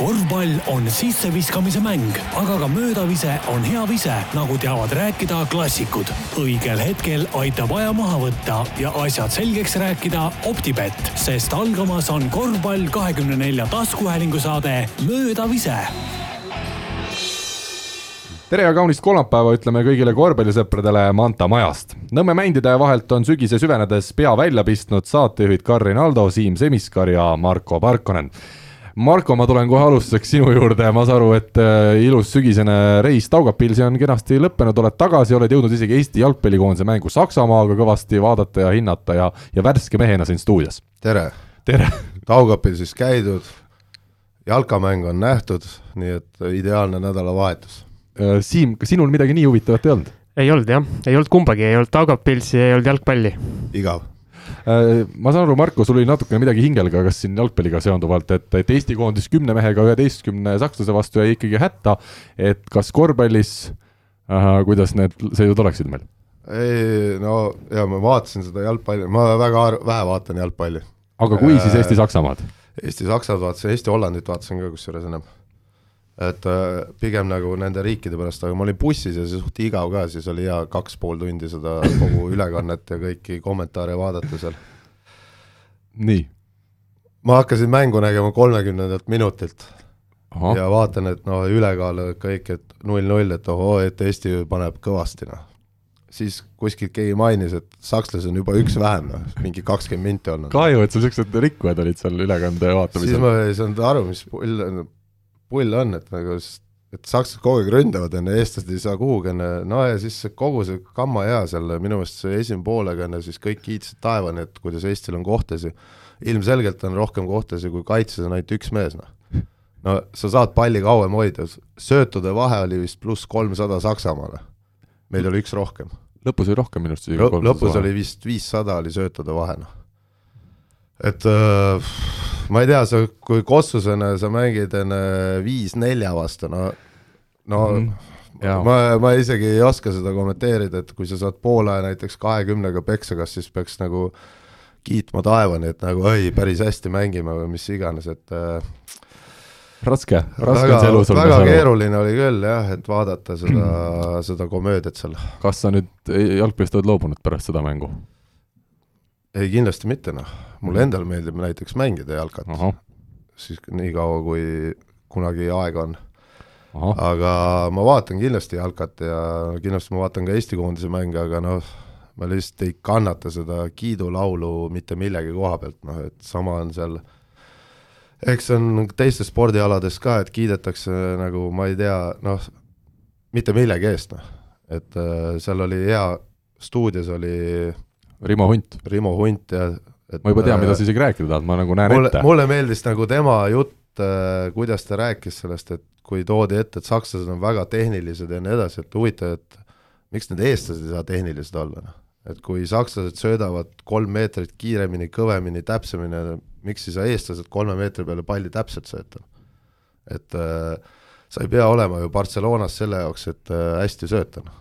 korvpall on sisseviskamise mäng, aga ka möödavise on hea vise, nagu teavad rääkida klassikud. õigel hetkel aitab aja maha võtta ja asjad selgeks rääkida Optibett, sest algamas on korvpall kahekümne nelja taskuhäälingu saade Möödavise tere ja kaunist kolmapäeva ütleme kõigile korvpallisõpradele Manta majast. Nõmme mändide vahelt on sügise süvenedes pea välja pistnud saatejuhid Karin Aldo, Siim Semiskar ja Marko Parkonen Marko, ma tulen kohe alustuseks sinu juurde, ma saan aru, et äh, ilus sügisene reis Taugapilsi on kenasti lõppenud, oled tagasi, oled jõudnud isegi Eesti jalgpallikoondise mängu Saksamaaga kõvasti vaadata ja hinnata ja, ja värske mehena siin stuudios. tere! tere! Taugapilsis käidud, jalkamäng on nähtud, nii et ideaalne nädalavahetus. Äh, Siim, kas sinul midagi nii huvitavat ei olnud? ei olnud jah, ei olnud kumbagi, ei olnud Taugapilsi, ei olnud jalgpalli. igav ma saan aru, Marko, sul oli natukene midagi hingel ka, kas siin jalgpalliga seonduvalt, et, et Eesti koondis kümne mehega üheteistkümne sakslase vastu jäi ikkagi hätta, et kas korvpallis äh,, kuidas need seisud oleksid meil? ei no ja ma vaatasin seda jalgpalli, ma väga vähe vaatan jalgpalli. aga kui äh, siis Eesti-Saksamaad? Eesti-Saksamaad vaatasin, Eesti-Hollandit vaatasin ka kusjuures ennem et äh, pigem nagu nende riikide pärast, aga ma olin bussis ja see suht igav ka, siis oli hea kaks pool tundi seda kogu ülekannet ja kõiki kommentaare vaadata seal. nii? ma hakkasin mängu nägema kolmekümnendalt minutilt Aha. ja vaatan, et noh, ülekaal kõik, et null-null, et ohoo, et Eesti paneb kõvasti, noh. siis kuskilt keegi mainis, et sakslasi on juba üks vähem, noh, mingi kakskümmend minti olnud. kahju, et sul niisugused rikkujad olid seal ülekande vaatamisel. siis ma ei saanud aru, mis pull pull on, et nagu et sakslased kogu aeg ründavad, ju, eestlased ei saa kuhugi, ju, no ja siis kogu see gamma hea seal, minu meelest see esimene poolega, ju, siis kõik kiitsid taevani, et kuidas Eestil on kohtasi. ilmselgelt on rohkem kohtasi, kui kaitses on ainult üks mees, noh. no sa saad palli kauem hoida, söötude vahe oli vist pluss kolmsada Saksamaale. meil oli üks rohkem. lõpus oli rohkem minu arust. lõpus oli vist viissada oli söötude vahe, noh. et äh, ma ei tea, sa, kui Kossusena sa mängid enne viis-nelja vastu, no, no mm, -hmm. ma, ma isegi ei oska seda kommenteerida, et kui sa saad poole näiteks kahekümnega peksa, kas siis peaks nagu kiitma taevani, et nagu oi, päris hästi mängime või mis iganes, et äh, raske, raske on see elu sul. väga keeruline oli küll jah, et vaadata seda, seda komöödiat seal. kas sa nüüd jalgpallist oled loobunud pärast seda mängu? Ei, kindlasti mitte, noh. mulle mhm. endale meeldib näiteks mängida jalkat, siis niikaua, kui kunagi aega on. aga ma vaatan kindlasti jalkat ja kindlasti ma vaatan ka Eesti koondise mänge, aga noh, ma lihtsalt ei kannata seda kiidulaulu mitte millegi koha pealt, noh et sama on seal, eks on teistes spordialades ka, et kiidetakse nagu ma ei tea, noh, mitte millegi eest, noh. et äh, seal oli hea, stuudios oli Rimo Hunt. Rimo Hunt ja et ma juba tean, mida sa isegi rääkida tahad, ma nagu näen mulle, ette. mulle meeldis nagu tema jutt äh,, kuidas ta rääkis sellest, et kui toodi ette, et sakslased on väga tehnilised ja nii edasi, et huvitav, et miks need eestlased ei saa tehnilised olla, noh. et kui sakslased söödavad kolm meetrit kiiremini, kõvemini, täpsemini, miks ei saa eestlased kolme meetri peale palli täpselt sööta? et äh, sa ei pea olema ju Barcelonas selle jaoks, et äh, hästi sööta, noh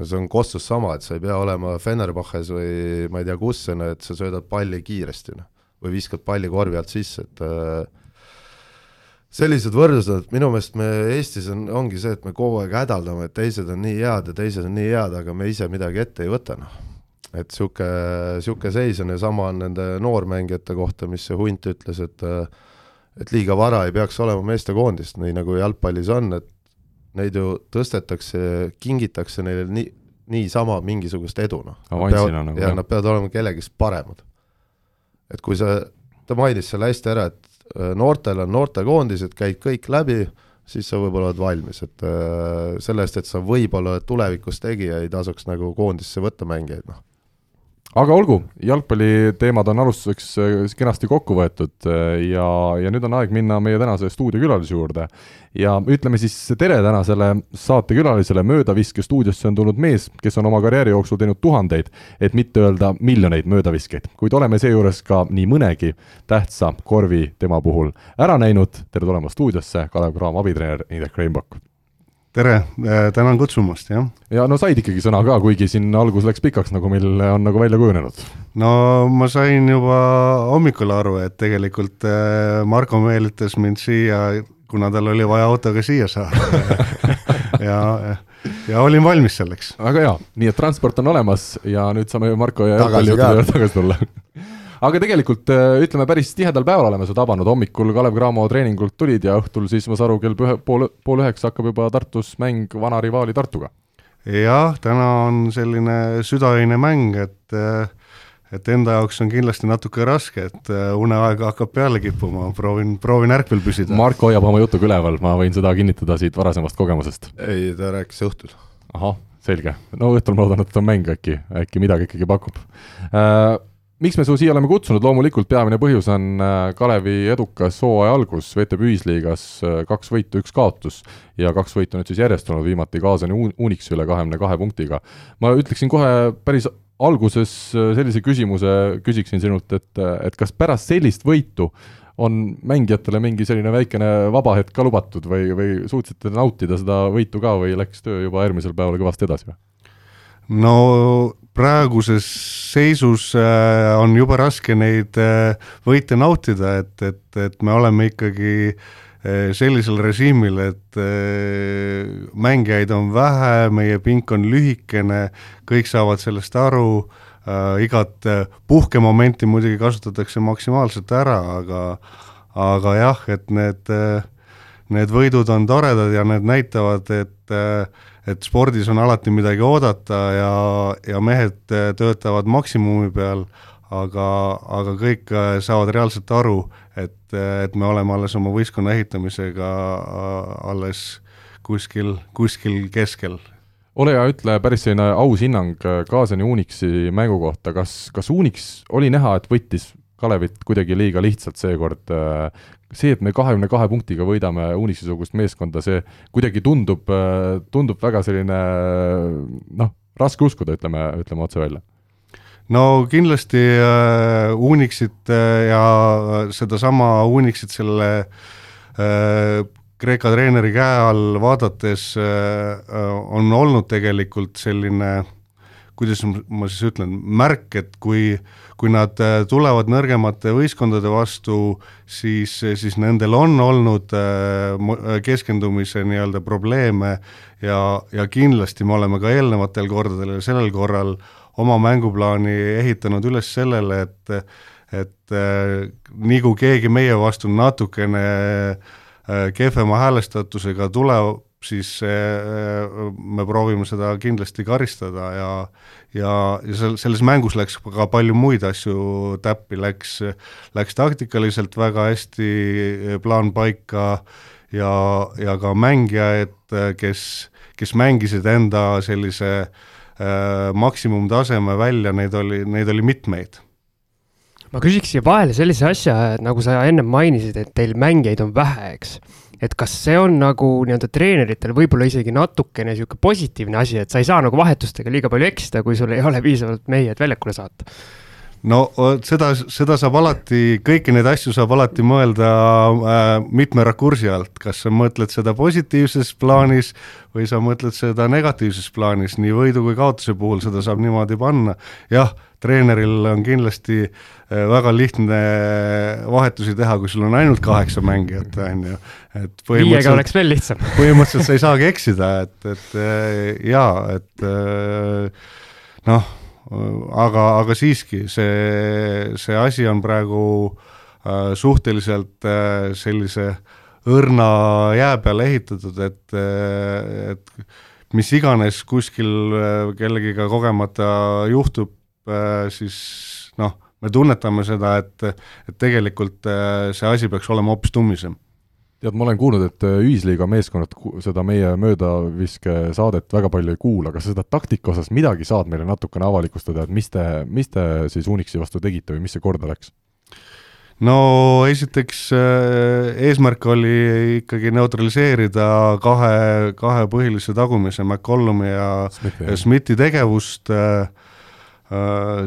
see on Kossus sama, et sa ei pea olema Fenerbahces või ma ei tea kus, on ju, et sa söödad palli kiiresti, noh. või viskad palli korvi alt sisse, et äh, sellised võrdlused, minu meelest me Eestis on, ongi see, et me kogu aeg hädaldame, et teised on nii head ja teised on nii head, aga me ise midagi ette ei võta, noh. et niisugune, niisugune seis on ja sama on nende noormängijate kohta, mis see Hunt ütles, et et liiga vara ei peaks olema meestekoondist, nii nagu jalgpallis on, et neid ju tõstetakse, kingitakse neile nii, niisama mingisugust edu, noh. Nagu, ja nad peavad olema kellegist paremad. et kui sa, ta mainis selle hästi ära, et äh, noortel on noortekoondised, käid kõik läbi, siis sa võib-olla oled valmis, et äh, selle eest, et sa võib-olla oled tulevikus tegija, ei tasuks nagu koondisse võtta mängijaid, noh aga olgu, jalgpalliteemad on alustuseks äh, kenasti kokku võetud äh, ja, ja nüüd on aeg minna meie tänase stuudiokülalise juurde. ja ütleme siis tere tänasele saatekülalisele, möödaviske stuudiosse on tulnud mees, kes on oma karjääri jooksul teinud tuhandeid, et mitte öelda miljoneid möödaviskeid, kuid oleme seejuures ka nii mõnegi tähtsa korvi tema puhul ära näinud. tere tulemast stuudiosse, Kalev Cramo abitreener Indrek Reinbak tere, äh, tänan kutsumast, jah. ja no said ikkagi sõna ka, kuigi siin algus läks pikaks, nagu meil on nagu välja kujunenud. no ma sain juba hommikul aru, et tegelikult äh, Marko meelitas mind siia kuna tal oli vaja autoga siia saada ja, ja olin valmis selleks. väga hea, nii et transport on olemas ja nüüd saame Marko ja Tagasi tagasi tulla aga tegelikult äh, ütleme, päris tihedal päeval oleme su tabanud, hommikul Kalev Cramo treeningult tulid ja õhtul siis ma saan aru, kell ühe, pool, pool üheksa hakkab juba Tartus mäng vana rivaali Tartuga. jah, täna on selline südaöine mäng, et et enda jaoks on kindlasti natuke raske, et äh, uneaeg hakkab peale kippuma, proovin, proovin ärkvel püsida. Marko hoiab oma jutuga üleval, ma võin seda kinnitada siit varasemast kogemusest. ei, ta rääkis õhtul. ahah, selge. no õhtul ma loodan, et on mäng äkki, äkki midagi ikkagi pakub äh, miks me su siia oleme kutsunud, loomulikult peamine põhjus on äh, Kalevi edukas hooaja algus VTB ühisliigas, äh, kaks võitu, üks kaotus ja kaks võitu nüüd siis järjest olnud, viimati kaasani Unixi üle kahekümne kahe punktiga. ma ütleksin kohe päris alguses äh, sellise küsimuse küsiksin sinult, et, et kas pärast sellist võitu on mängijatele mingi selline väikene vaba hetk ka lubatud või, või suutsite nautida seda võitu ka või läks töö juba järgmisel päeval kõvasti edasi või? no praeguses seisus äh, on jube raske neid äh, võite nautida, et, et, et me oleme ikkagi äh, sellisel režiimil, et äh, mängijaid on vähe, meie pink on lühikene, kõik saavad sellest aru äh,, igat äh, puhkemomenti muidugi kasutatakse maksimaalselt ära, aga aga jah, et need äh, need võidud on toredad ja need näitavad, et et spordis on alati midagi oodata ja, ja mehed töötavad maksimumi peal, aga, aga kõik saavad reaalselt aru, et, et me oleme alles oma võistkonna ehitamisega alles kuskil, kuskil keskel. Ole hea, ütle päris selline aus hinnang Kaasani Unixi mängu kohta, kas, kas Unix oli näha, et võttis Kalevit kuidagi liiga lihtsalt seekord, see, et me kahekümne kahe punktiga võidame Unixi-sugust meeskonda, see kuidagi tundub, tundub väga selline noh, raske uskuda, ütleme, ütleme otse välja. No kindlasti äh, Unixit äh, ja sedasama Unixit selle äh, Kreeka treeneri käe all vaadates äh, on olnud tegelikult selline kuidas ma siis ütlen, märk, et kui, kui nad äh, tulevad nõrgemate võistkondade vastu, siis, siis nendel on olnud äh, keskendumise nii-öelda probleeme ja, ja kindlasti me oleme ka eelnevatel kordadel ja sellel korral oma mänguplaani ehitanud üles sellele, et et äh, nii kui keegi meie vastu natukene kehvema häälestatusega tuleb, siis me proovime seda kindlasti karistada ja ja, ja sel-, selles mängus läks ka palju muid asju täppi, läks, läks taktikaliselt väga hästi plaan paika ja, ja ka mängijad, kes, kes mängisid enda sellise äh, maksimumtaseme välja, neid oli, neid oli mitmeid ma küsiks siia vahele sellise asja, nagu sa ennem mainisid, et teil mängijaid on vähe, eks. Et kas see on nagu nii-öelda treeneritel võib-olla isegi natukene niisugune positiivne asi, et sa ei saa nagu vahetustega liiga palju eksida, kui sul ei ole piisavalt mehi, et väljakule saata? No seda, seda saab alati, kõiki neid asju saab alati mõelda äh, mitme rakursi alt, kas sa mõtled seda positiivses plaanis või sa mõtled seda negatiivses plaanis, nii võidu kui kaotuse puhul seda saab niimoodi panna, jah, treeneril on kindlasti äh, väga lihtne vahetusi teha, kui sul on ainult kaheksa mängijat, on ju, et viiega oleks veel lihtsam. põhimõtteliselt sa ei saagi eksida, et, et äh, jaa, et äh, noh, aga, aga siiski, see, see asi on praegu äh, suhteliselt äh, sellise õrna jää peale ehitatud, et, et mis iganes kuskil kellegiga kogemata juhtub, siis noh, me tunnetame seda, et, et tegelikult see asi peaks olema hoopis tummisem tead, ma olen kuulnud, et ühisliiga meeskonnad seda meie möödaviske saadet väga palju ei kuula, kas seda taktika osas midagi saad meile natukene avalikustada, et mis te, mis te siis Unixi vastu tegite või mis see korda läks? no esiteks eesmärk oli ikkagi neutraliseerida kahe, kahe põhilise tagumise, McCollumi ja Smithi, ja Smithi tegevust,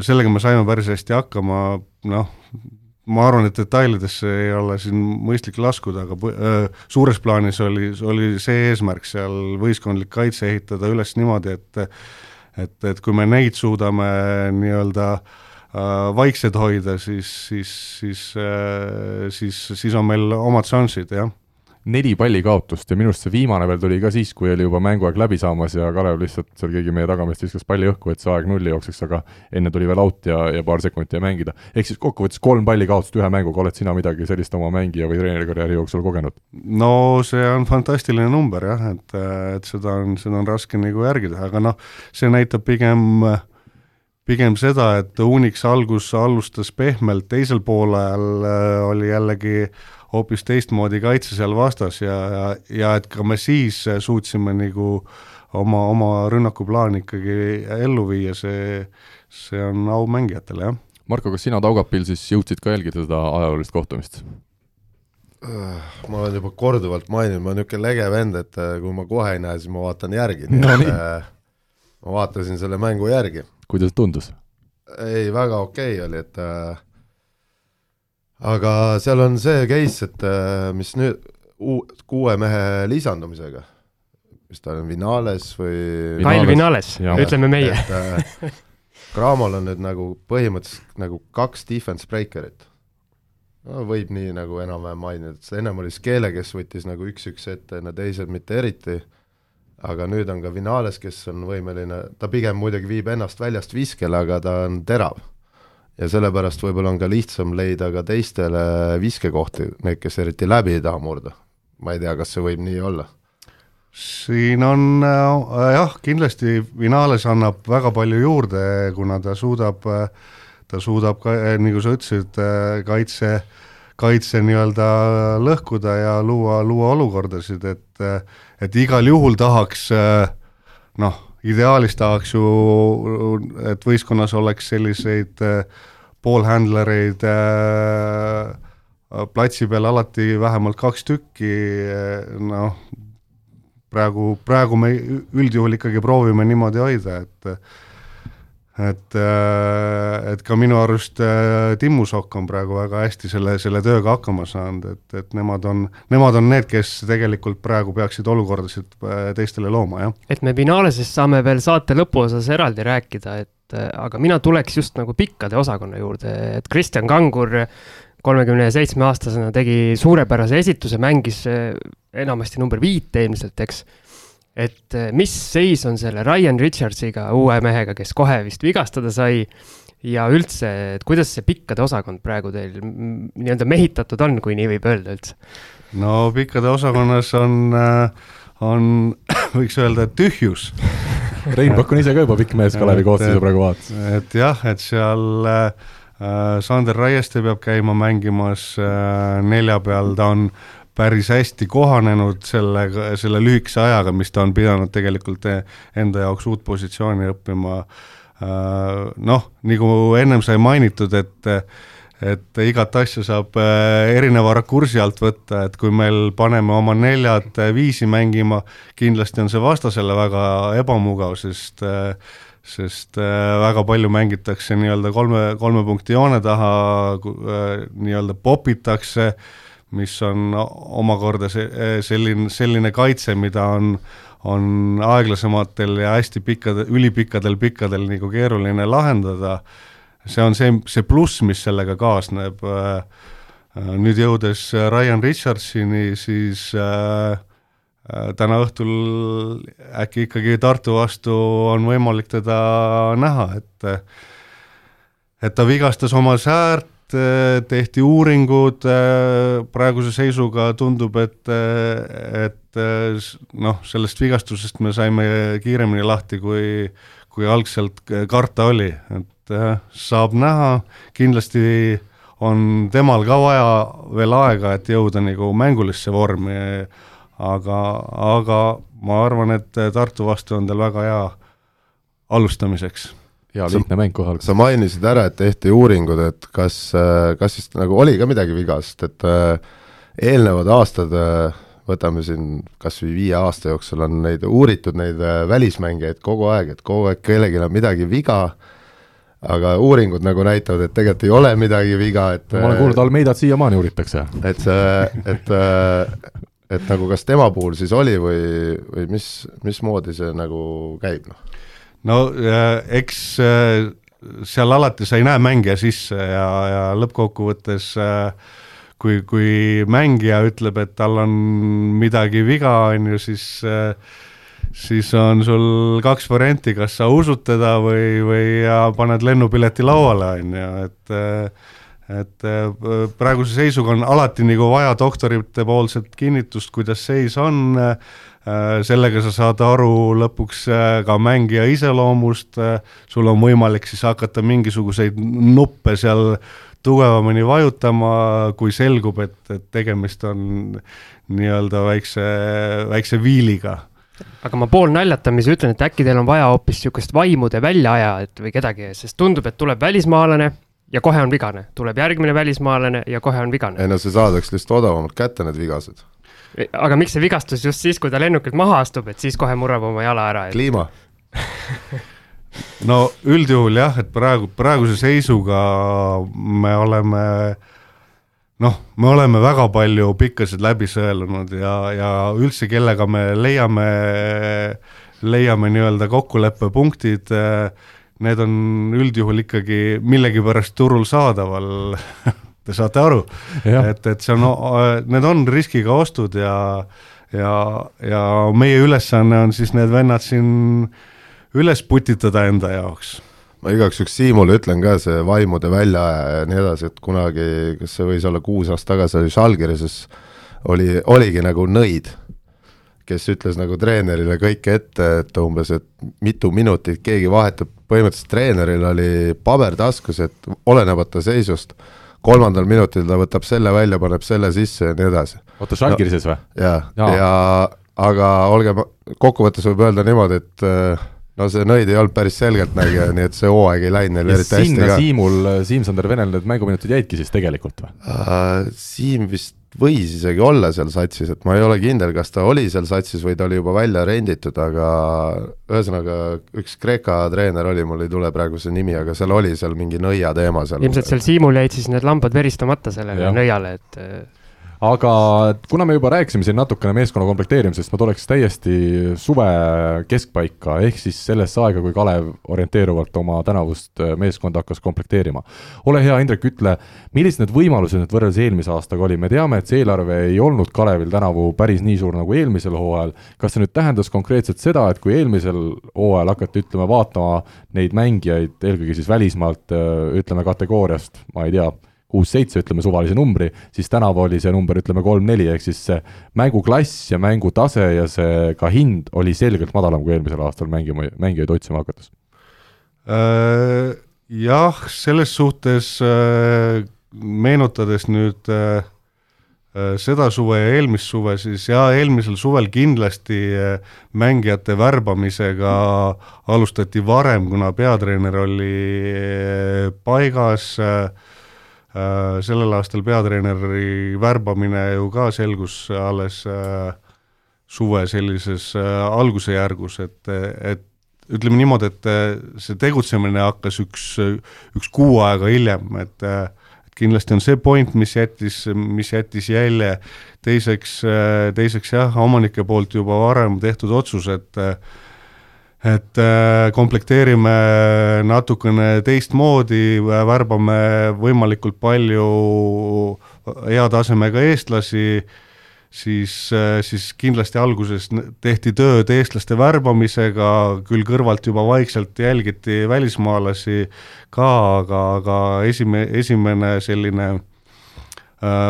sellega me saime päris hästi hakkama, noh, ma arvan, et detailidesse ei ole siin mõistlik laskuda, aga äh, suures plaanis oli, oli see eesmärk seal võistkondlik kaitse ehitada üles niimoodi, et et, et kui me neid suudame nii-öelda äh, vaiksed hoida, siis, siis, siis äh,, siis, siis on meil omad šansid, jah. Neli pallikaotust ja minu arust see viimane veel tuli ka siis, kui oli juba mänguaeg läbi saamas ja Kalev lihtsalt seal keegi meie tagameest viskas palli õhku, et see aeg nulli jookseks, aga enne tuli veel out ja, ja paar sekundit jäi mängida. ehk siis kokkuvõttes kolm pallikaotust ühe mänguga, oled sina midagi sellist oma mängija või treenerikarjääri jooksul kogenud? no see on fantastiline number jah, et, et seda on, seda on raske nagu järgida, aga noh, see näitab pigem pigem seda, et Unix algus alustas pehmelt, teisel poolel äh, oli jällegi hoopis teistmoodi kaitse seal vastas ja, ja, ja et ka me siis suutsime nagu oma, oma rünnakuplaani ikkagi ellu viia, see, see on au mängijatele, jah. Marko, kas sina Taugapil siis jõudsid ka jälgida seda ajaloolist kohtumist? ma olen juba korduvalt maininud, ma olen niisugune lege vend, et äh, kui ma kohe ei näe, siis ma vaatan järgi no,, nii et äh, ma vaatasin selle mängu järgi. kuidas tundus? ei, väga okei okay oli, et äh, aga seal on see case, et äh, mis nüüd uu-, kuue mehe lisandumisega, mis ta on, Vinales või Kail Vinales, ütleme meie. et äh, Cramol on nüüd nagu põhimõtteliselt nagu kaks defense breaker'it. no võib nii nagu enam-vähem mainida, et see ennem oli Skele, kes võttis nagu üks-üks ette, need teised mitte eriti, aga nüüd on ka Vinales, kes on võimeline, ta pigem muidugi viib ennast väljast viskele, aga ta on terav ja sellepärast võib-olla on ka lihtsam leida ka teistele viskekohti, need, kes eriti läbi ei taha murda. ma ei tea, kas see võib nii olla. siin on äh, jah, kindlasti Vinales annab väga palju juurde, kuna ta suudab, ta suudab ka, nagu sa ütlesid, kaitse, kaitse nii-öelda lõhkuda ja luua, luua olukordasid, et et igal juhul tahaks noh, ideaalis tahaks ju, et võistkonnas oleks selliseid poolhändlereid äh, platsi peal alati vähemalt kaks tükki, noh, praegu, praegu me üldjuhul ikkagi proovime niimoodi hoida, et et, et ka minu arust Timmu Sokk on praegu väga hästi selle, selle tööga hakkama saanud, et, et nemad on, nemad on need, kes tegelikult praegu peaksid olukordasid teistele looma, jah. et me Finaalesest saame veel saate lõpuosas eraldi rääkida, et aga mina tuleks just nagu pikkade osakonna juurde, et Kristjan Kangur kolmekümne seitsme aastasena tegi suurepärase esituse, mängis enamasti number viite ilmselt, eks et mis seis on selle Ryan Richardsiga, uue mehega, kes kohe vist vigastada sai ja üldse, et kuidas see pikkade osakond praegu teil nii-öelda mehitatud on, kui nii võib öelda üldse? no pikkade osakonnas on, on võiks öelda, et tühjus Rein Pakk on ise ka juba pikk mees Kalevi koosseisu praegu vaatas. et jah, et seal äh, Sander Raieste peab käima mängimas äh, nelja peal, ta on päris hästi kohanenud sellega, selle lühikese ajaga, mis ta on pidanud tegelikult enda jaoks uut positsiooni õppima. Noh, nagu ennem sai mainitud, et et igat asja saab erineva rakursi alt võtta, et kui meil paneme oma neljad viisi mängima, kindlasti on see vastasele väga ebamugav, sest sest väga palju mängitakse nii-öelda kolme, kolme punkti joone taha, nii-öelda popitakse äh, mis on omakorda see, selline, selline kaitse, mida on, on aeglasematel ja hästi pikkadel, ülipikkadel pikkadel nagu keeruline lahendada, see on see, see pluss, mis sellega kaasneb, nüüd jõudes Ryan Richardsini, siis äh, täna õhtul äkki ikkagi Tartu vastu on võimalik teda näha, et et ta vigastas oma säärt, Äh, tehti uuringud, äh, praeguse seisuga tundub, et, äh, et noh, sellest vigastusest me saime kiiremini lahti, kui, kui algselt karta oli, et saab näha, kindlasti on temal ka vaja veel aega, et jõuda nagu mängulisse vormi, aga, aga ma arvan, et Tartu vastu on tal väga hea alustamiseks hea lihtne mäng alguses. sa mainisid ära, et tehti uuringud, et kas, kas siis nagu oli ka midagi viga, sest et äh, eelnevad aastad, äh, võtame siin kas või viie aasta jooksul, on neid uuritud, neid äh, välismängijaid kogu aeg, et kogu aeg kellelgi on midagi viga, aga uuringud nagu näitavad, et tegelikult ei ole midagi viga, et ma olen kuulnud, Almeidat siiamaani uuritakse. et see, et et nagu kas tema puhul siis oli või, või mis, mismoodi see nagu käib, noh? No äh, eks äh, seal alati sa ei näe mängija sisse ja, ja lõppkokkuvõttes äh, kui, kui mängija ütleb, et tal on midagi viga, on ju, siis siis on sul kaks varianti, kas sa usud teda või, või paned lennupileti lauale, on ju, et et praeguse seisuga on alati nagu vaja doktorite poolset kinnitust, kuidas seis on, sellega sa saad aru lõpuks ka mängija iseloomust, sul on võimalik siis hakata mingisuguseid nuppe seal tugevamini vajutama, kui selgub, et, et tegemist on nii-öelda väikse, väikse viiliga aga ma poolnaljatamise ütlen, et äkki teil on vaja hoopis niisugust vaimude väljaajajat või kedagi, sest tundub, et tuleb välismaalane ja kohe on vigane, tuleb järgmine välismaalane ja kohe on vigane. ei no see saadaks lihtsalt odavamalt kätte, need vigased. Aga miks see vigastus just siis, kui ta lennukilt maha astub, et siis kohe murrab oma jala ära et...? kliima no üldjuhul jah, et praegu, praeguse seisuga me oleme noh, me oleme väga palju pikkasid läbi sõelunud ja, ja üldse, kellega me leiame, leiame nii-öelda kokkuleppepunktid, need on üldjuhul ikkagi millegipärast turul saadaval te saate aru, et, et see on, need on riskiga ostud ja ja, ja meie ülesanne on siis need vennad siin üles putitada enda jaoks. Ma igaks juhuks Siimule ütlen ka, see vaimude väljaaja ja nii edasi, et kunagi, kas see võis olla kuus aastat tagasi, oli Žalgirises, oli, oligi nagu nõid, kes ütles nagu treenerile kõike ette, et umbes, et mitu minutit keegi vahetab, põhimõtteliselt treeneril oli paber taskus, et olenemata seisust, kolmandal minutil ta võtab selle välja, paneb selle sisse ja nii edasi. oota, Žalgirises või? jaa, ja, ja aga olgem, kokkuvõttes võib öelda niimoodi, et äh, no see nõid ei olnud päris selgeltnägija, nii et see hooaeg ei läinud neil eriti hästi ka. Siimul, Siim-Sander Venel need mänguminutid jäidki siis tegelikult või uh,? Siim vist võis isegi olla seal satsis, et ma ei ole kindel, kas ta oli seal satsis või ta oli juba välja renditud, aga ühesõnaga üks Kreeka treener oli, mul ei tule praegu see nimi, aga seal oli seal mingi nõia teema seal. ilmselt seal Siimul jäid siis need lambad veristamata sellele nõiale, et aga kuna me juba rääkisime siin natukene meeskonna komplekteerimisest, ma tuleks täiesti suve keskpaika, ehk siis sellesse aega, kui Kalev orienteeruvalt oma tänavust meeskonda hakkas komplekteerima. ole hea, Indrek, ütle, millised need võimalused nüüd võrreldes eelmise aastaga oli, me teame, et see eelarve ei olnud Kalevil tänavu päris nii suur nagu eelmisel hooajal, kas see nüüd tähendas konkreetselt seda, et kui eelmisel hooajal hakati, ütleme, vaatama neid mängijaid, eelkõige siis välismaalt, ütleme kategooriast, ma ei tea, kuus-seitse, ütleme suvalise numbri, siis tänavu oli see number, ütleme kolm-neli, ehk siis see mänguklass ja mängutase ja see ka hind oli selgelt madalam kui eelmisel aastal mängima, mängijaid otsima hakates äh,. Jah, selles suhtes äh, meenutades nüüd äh, seda suve ja eelmist suve, siis jaa, eelmisel suvel kindlasti mängijate värbamisega alustati varem, kuna peatreener oli paigas Äh, sellel aastal peatreeneri värbamine ju ka selgus alles äh, suve sellises äh, alguse järgus, et, et ütleme niimoodi, et see tegutsemine hakkas üks, üks kuu aega hiljem, et kindlasti on see point, mis jättis, mis jättis jälje, teiseks, teiseks jah, omanike poolt juba varem tehtud otsus, et et äh, komplekteerime natukene teistmoodi, värbame võimalikult palju hea tasemega eestlasi, siis, äh, siis kindlasti alguses tehti tööd eestlaste värbamisega, küll kõrvalt juba vaikselt jälgiti välismaalasi ka, aga, aga esime-, esimene selline äh,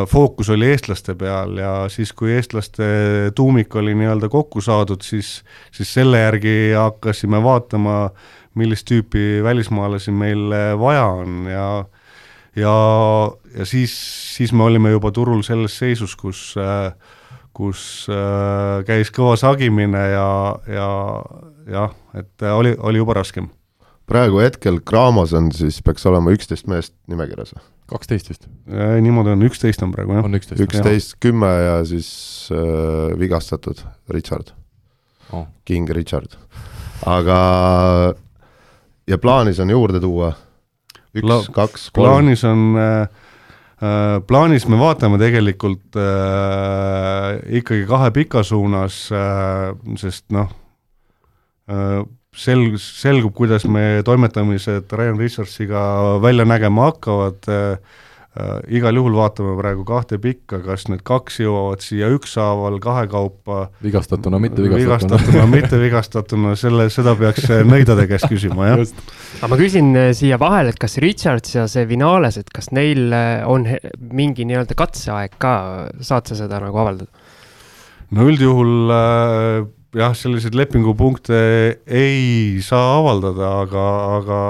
fookus oli eestlaste peal ja siis, kui eestlaste tuumik oli nii-öelda kokku saadud, siis, siis selle järgi hakkasime vaatama, millist tüüpi välismaalasi meil vaja on ja ja, ja siis, siis me olime juba turul selles seisus, kus kus äh, käis kõva sagimine ja, ja jah, et oli, oli juba raskem. Praegu hetkel Graamos on siis, peaks olema üksteist meest nimekirjas või? kaksteist vist? niimoodi on, üksteist on praegu, jah. üksteist, kümme ja siis äh, vigastatud Richard oh., King Richard. aga ja plaanis on juurde tuua üks Pla, kaks, kolm. plaanis on äh, äh, plaanis me vaatame tegelikult äh, ikkagi kahe pika suunas äh,, sest noh äh,, selg-, selgub, kuidas meie toimetamised Ryan Richardsiga välja nägema hakkavad, äh, äh, igal juhul vaatame praegu kahte pikka, kas need kaks jõuavad siia ükshaaval kahekaupa vigastatuna, mitte vigastatuna. vigastatuna, mitte vigastatuna, selle, seda peaks nõidade käest küsima, jah. aga ma küsin äh, siia vahele, et kas Richards ja see Vinales, et kas neil äh, on mingi nii-öelda katseaeg ka, saad sa seda nagu avaldada? no üldjuhul äh, jah, selliseid lepingupunkte ei saa avaldada, aga, aga,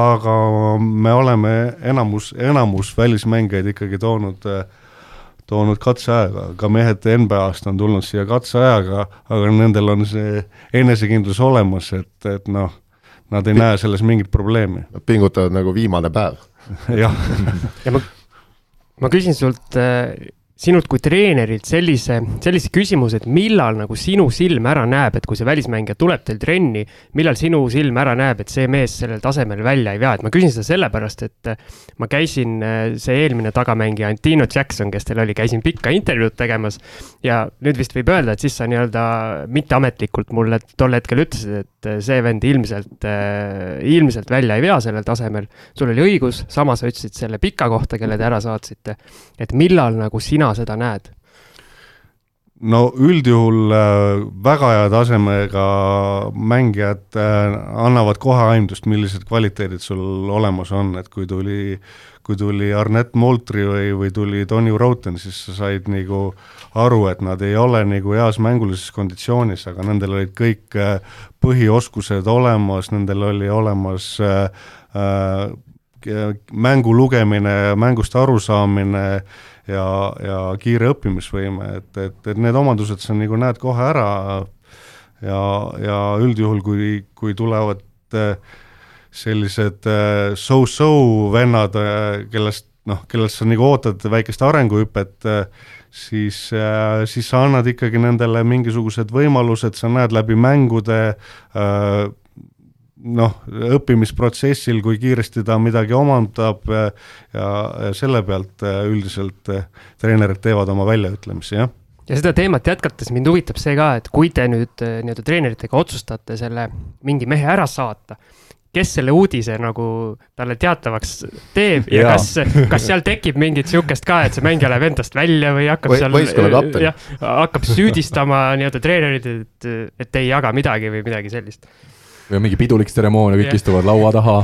aga me oleme enamus, enamus välismängijaid ikkagi toonud, toonud katseajaga, ka mehed NBA-st on tulnud siia katseajaga, aga nendel on see enesekindlus olemas, et, et noh, nad ei näe selles mingit probleemi. Nad pingutavad nagu viimane päev. Jah. Ja ma, ma küsin sult sinult kui treenerilt sellise, sellise küsimuse, et millal nagu sinu silm ära näeb, et kui see välismängija tuleb teil trenni, millal sinu silm ära näeb, et see mees sellel tasemel välja ei vea, et ma küsin seda sellepärast, et ma käisin, see eelmine tagamängija Antino Jackson, kes teil oli, käisin pikka intervjuud tegemas ja nüüd vist võib öelda, et siis sa nii-öelda mitteametlikult mulle tol hetkel ütlesid, et see vend ilmselt, ilmselt välja ei vea sellel tasemel. sul oli õigus, sama sa ütlesid selle pika kohta, kelle te ära saatsite. et millal nagu sina sina seda näed? no üldjuhul äh, väga hea tasemega mängijad äh, annavad kohe aimdust, millised kvaliteedid sul olemas on, et kui tuli, kui tuli Arnett Moultri või, või tuli Tony Roten, siis sa said nagu aru, et nad ei ole nagu heas mängulises konditsioonis, aga nendel olid kõik äh, põhioskused olemas, nendel oli olemas äh, mängu lugemine, mängust arusaamine äh,, ja, ja kiire õppimisvõime, et, et, et need omadused sa nagu näed kohe ära. Ja, ja üldjuhul, kui, kui tulevad äh, sellised äh, so-so vennad, äh, kellest noh, kellest sa nagu ootad väikest arenguhüpet, siis, siis sa annad ikkagi nendele mingisugused võimalused, sa näed läbi mängude noh, õppimisprotsessil, kui kiiresti ta midagi omandab ja, ja selle pealt äh, üldiselt äh, treenerid teevad oma väljaütlemisi, jah. Ja seda teemat jätkates mind huvitab see ka, et kui te nüüd äh, nii-öelda treeneritega otsustate selle mingi mehe ära saata, kes selle uudise nagu talle teatavaks teeb ja, ja kas, kas seal tekib mingit sihukest ka, et see mängija läheb endast välja või hakkab või, seal, jah, hakkab süüdistama nii-öelda treenerit, et, et ei jaga midagi või midagi sellist või on mingi pidulik tseremoonia, kõik yeah. istuvad laua taha,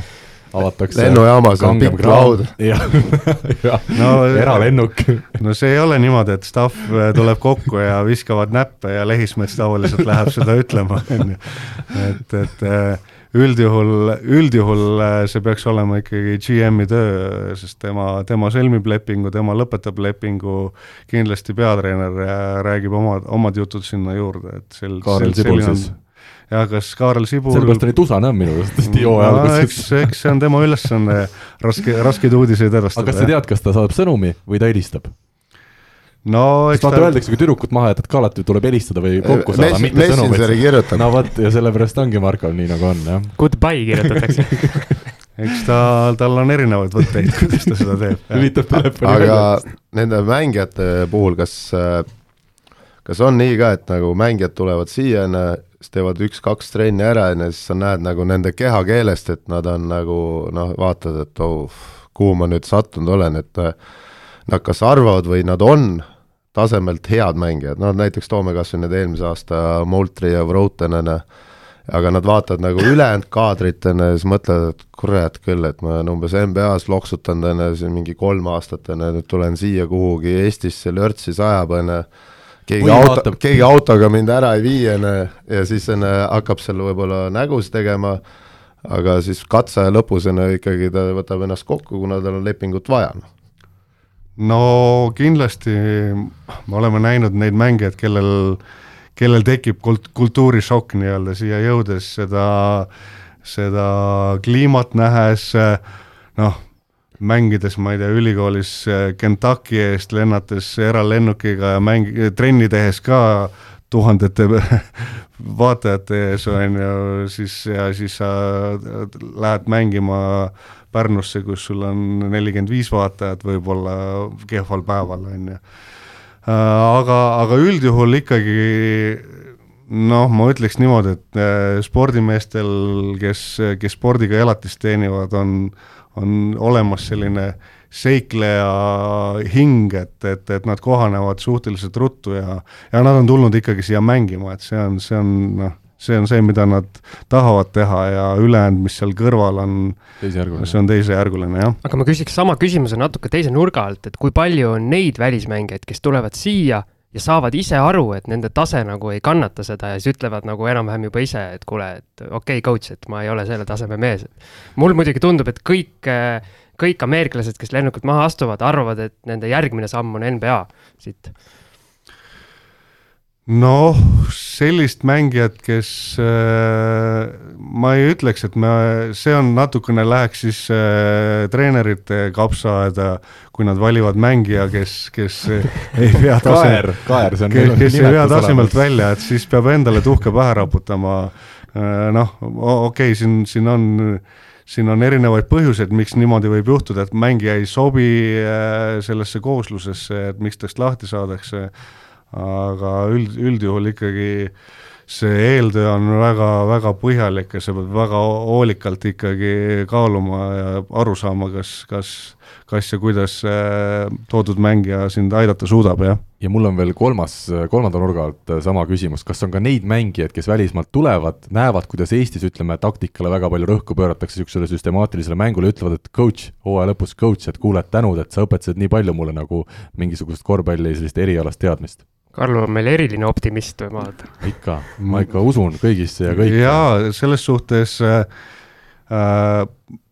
avatakse. lennujaamas on pikk laud. no, eralennuk. no see ei ole niimoodi, et staff äh, tuleb kokku ja viskavad näppe ja Lehismets tavaliselt läheb seda ütlema, on ju. et, et äh, üldjuhul, üldjuhul äh, see peaks olema ikkagi GM-i töö, sest tema, tema sõlmib lepingu, tema lõpetab lepingu, kindlasti peatreener räägib omad, omad jutud sinna juurde, et sel-. Kaarel Sibul siis on ja kas Kaarel Sibul sellepärast oli tusane on minu arust hooaja no, alguses. eks, eks see on tema ülesanne raske, raskeid uudiseid edastada. aga kas sa tead, kas ta saadab sõnumi või ta helistab? no eks vaata ta... öeldakse, kui tüdrukut maha jätad, ka alati tuleb helistada või kokku saada, mitte sõnumit. no vot, ja sellepärast ongi Markol nii, nagu on, jah. Goodbye kirjutatakse eks ta, tal on erinevaid võtteid, kuidas ta seda teeb. lülitab telefoni aga välja. nende mängijate puhul, kas, kas on nii ka, et nagu mängijad tulevad siia, siis teevad üks-kaks trenni ära, ju, siis sa näed nagu nende kehakeelest, et nad on nagu noh, vaatad, et oh, kuhu ma nüüd sattunud olen, et äh, nad kas arvavad või nad on tasemelt head mängijad, no näiteks toome kas või need eelmise aasta Moultri ja ju, aga nad vaatavad nagu ülejäänud kaadrit, on ju, siis mõtlevad, et kurat küll, et ma olen umbes NBA-s loksutanud, ju, siin mingi kolm aastat, ju, nüüd tulen siia kuhugi Eestisse, lörtsi sajab, ju, keegi auto, keegi autoga mind ära ei vii, on ju, ja siis on, hakkab seal võib-olla nägusid tegema, aga siis katseaja lõpus on ikkagi ta võtab ennast kokku, kuna tal on lepingut vaja. Noh. no kindlasti me oleme näinud neid mängijaid, kellel, kellel tekib kult-, kultuurishokk nii-öelda siia jõudes, seda, seda kliimat nähes, noh, mängides, ma ei tea, ülikoolis äh, Kentucky eest, lennates eralennukiga ja mäng-, trenni tehes ka tuhandete vaatajate ees, on ju, siis ja siis sa lähed mängima Pärnusse, kus sul on nelikümmend viis vaatajat võib-olla kehval päeval, on ju. Äh, aga, aga üldjuhul ikkagi noh, ma ütleks niimoodi, et äh, spordimeestel, kes, kes spordiga elatist teenivad, on äh, on olemas selline seikleja hing, et, et, et nad kohanevad suhteliselt ruttu ja, ja nad on tulnud ikkagi siia mängima, et see on, see on noh, see on see, mida nad tahavad teha ja ülejäänud, mis seal kõrval on, see on teisejärguline, jah. aga ma küsiks sama küsimuse natuke teise nurga alt, et kui palju on neid välismängijaid, kes tulevad siia ja saavad ise aru, et nende tase nagu ei kannata seda ja siis ütlevad nagu enam-vähem juba ise, et kuule, et okei okay,, coach, et ma ei ole selle taseme mees. mul muidugi tundub, et kõik, kõik ameeriklased, kes lennukilt maha astuvad, arvavad, et nende järgmine samm on NBA siit noh, sellist mängijat, kes äh, ma ei ütleks, et me, see on natukene läheks siis äh, treenerite kapsaaeda, kui nad valivad mängija, kes, kes ei vea kaer, kaer, see on kes, kes ei vea tasemelt välja, et siis peab endale tuhka pähe raputama äh,. noh, okei okay,, siin, siin on siin on erinevaid põhjuseid, miks niimoodi võib juhtuda, et mängija ei sobi äh, sellesse kooslusesse, et miks tast lahti saadakse äh, aga üld, üldjuhul ikkagi see eeltöö on väga-väga põhjalik ja sa pead väga hoolikalt ikkagi kaaluma ja aru saama, kas, kas, kas ja kuidas toodud mängija sind aidata suudab, jah. ja mul on veel kolmas, kolmanda nurga alt sama küsimus, kas on ka neid mängijaid, kes välismaalt tulevad, näevad, kuidas Eestis ütleme, taktikale väga palju rõhku pööratakse, niisugusele süstemaatilisele mängule, ütlevad, et coach, hooaja lõpus coach, et kuule, et tänud, et sa õpetasid nii palju mulle nagu mingisugust korvpalli sellist erialast teadmist Karl on meil eriline optimist või ma vaatan. ikka, ma ikka usun kõigisse ja kõike. jaa, selles suhtes äh, äh,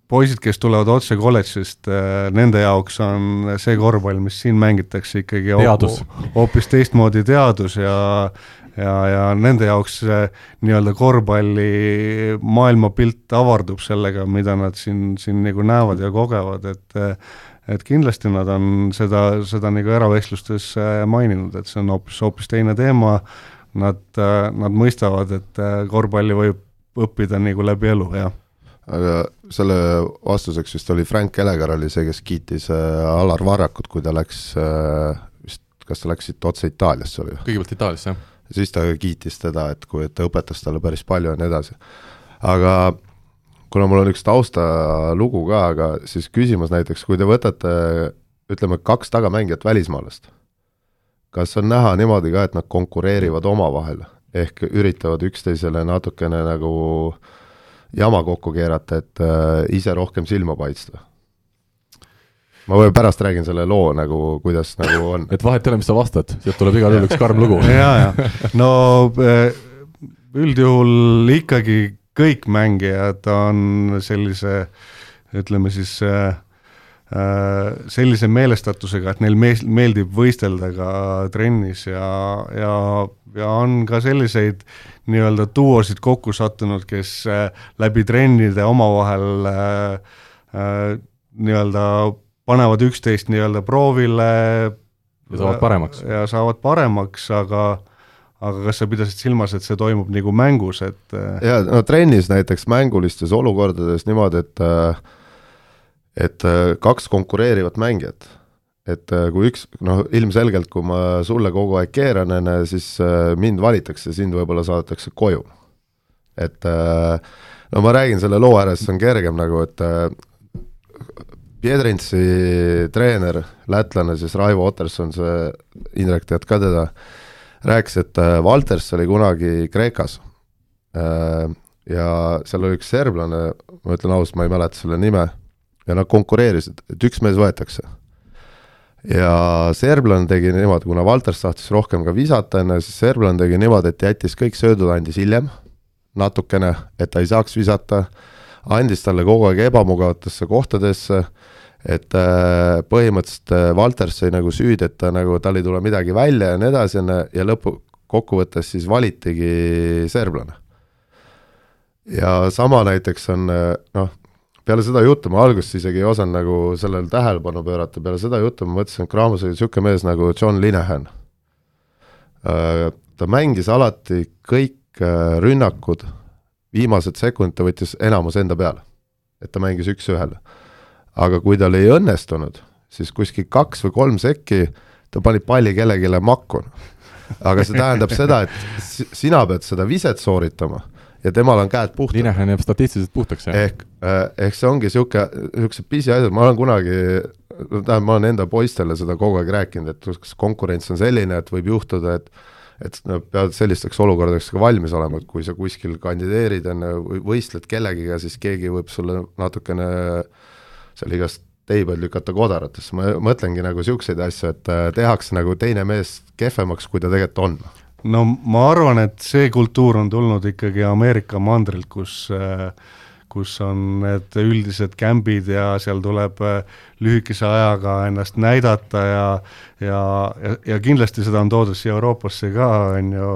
poisid, kes tulevad otse kolledžist äh,, nende jaoks on see korvpall, mis siin mängitakse ikkagi hoopis teistmoodi teadus ja ja, ja nende jaoks nii-öelda korvpalli maailmapilt avardub sellega, mida nad siin, siin nagu näevad ja kogevad, et et kindlasti nad on seda, seda nagu eravestlustes äh, maininud, et see on hoopis, hoopis teine teema, nad, äh, nad mõistavad, et äh, korvpalli võib õppida nagu läbi elu, jah aga selle vastuseks vist oli Frank Elegar oli see, kes kiitis Alar Varrakut, kui ta läks vist, kas ta läks siit otse Itaaliasse oli? kõigepealt Itaaliasse, jah. siis ta kiitis teda, et kui, et ta õpetas talle päris palju ja nii edasi. aga kuna mul on üks taustalugu ka, aga siis küsimus näiteks, kui te võtate ütleme, kaks tagamängijat välismaalast, kas on näha niimoodi ka, et nad konkureerivad omavahel, ehk üritavad üksteisele natukene nagu jama kokku keerata, et äh, ise rohkem silma paista? ma võib pärast räägin selle loo nagu, kuidas nagu on. et vahet ei ole, mis sa vastad, sealt tuleb igal juhul üks karm lugu ja, ja no äh, üldjuhul ikkagi kõik mängijad on sellise, ütleme siis äh, äh, sellise meelestatusega, et neil mees-, meeldib võistelda ka trennis ja, ja, ja on ka selliseid nii-öelda duosid kokku sattunud, kes äh, läbi trennide omavahel äh, äh, nii-öelda panevad üksteist nii-öelda proovile. ja saavad paremaks. ja saavad paremaks, aga aga kas sa pidasid silmas, et see toimub nagu mängus, et äh, jaa, no trennis näiteks mängulistes olukordades niimoodi, et äh, et äh, kaks konkureerivat mängijat, et kui üks, noh ilmselgelt, kui ma sulle kogu aeg keeran, ju, siis mind valitakse, sind võib-olla saadetakse koju. et no ma räägin selle loo ära, siis on kergem nagu, et Piedrintsi treener, lätlane siis Raivo Oterson, see, Indrek, tead ka teda, rääkis, et äh, oli kunagi Kreekas äh, ja seal oli üks serblane, ma ütlen ausalt, ma ei mäleta selle nime, ja nad konkureerisid, et üks mees võetakse. ja serblane tegi niimoodi, kuna Valters tahtis rohkem ka visata, ju, siis serblane tegi niimoodi, et jättis kõik söödud, andis hiljem natukene, et ta ei saaks visata, andis talle kogu aeg ebamugavatesse kohtadesse et äh, põhimõtteliselt äh, Valters sai nagu süüdi, et ta nagu, tal ei tule midagi välja ja nii edasi, on ju, ja lõpukokkuvõttes siis valitigi serblane. ja sama näiteks on äh, noh, peale seda juttu ma alguses isegi ei osanud nagu sellele tähelepanu pöörata, peale seda juttu ma mõtlesin, et Krahmus oli niisugune mees nagu John Linehan. ta mängis alati kõik rünnakud, viimased sekundid ta võttis enamus enda peale. et ta mängis üks-ühele aga kui tal ei õnnestunud, siis kuskil kaks või kolm sekki ta pani palli kellelegi makku. aga see tähendab seda, et sina pead seda viset sooritama ja temal on käed puhtad. Linehan jääb statistiliselt puhtaks, jah? ehk, äh, ehk see ongi niisugune, niisugused pisiasjad, ma olen kunagi tähendab, ma olen enda poistele seda kogu aeg rääkinud, et kas konkurents on selline, et võib juhtuda, et et nad peavad sellisteks olukordadeks ka valmis olema, et kui sa kuskil kandideerid, on ju, võistled kellegiga, siis keegi võib sulle natukene seal igast tei peal lükata kodaratesse, ma mõtlengi nagu niisuguseid asju, et äh, tehakse nagu teine mees kehvemaks, kui ta tegelikult on. no ma arvan, et see kultuur on tulnud ikkagi Ameerika mandrilt, kus äh, kus on need üldised kämbid ja seal tuleb äh, lühikese ajaga ennast näidata ja ja, ja, ja kindlasti seda on toodud siia Euroopasse ka, on ju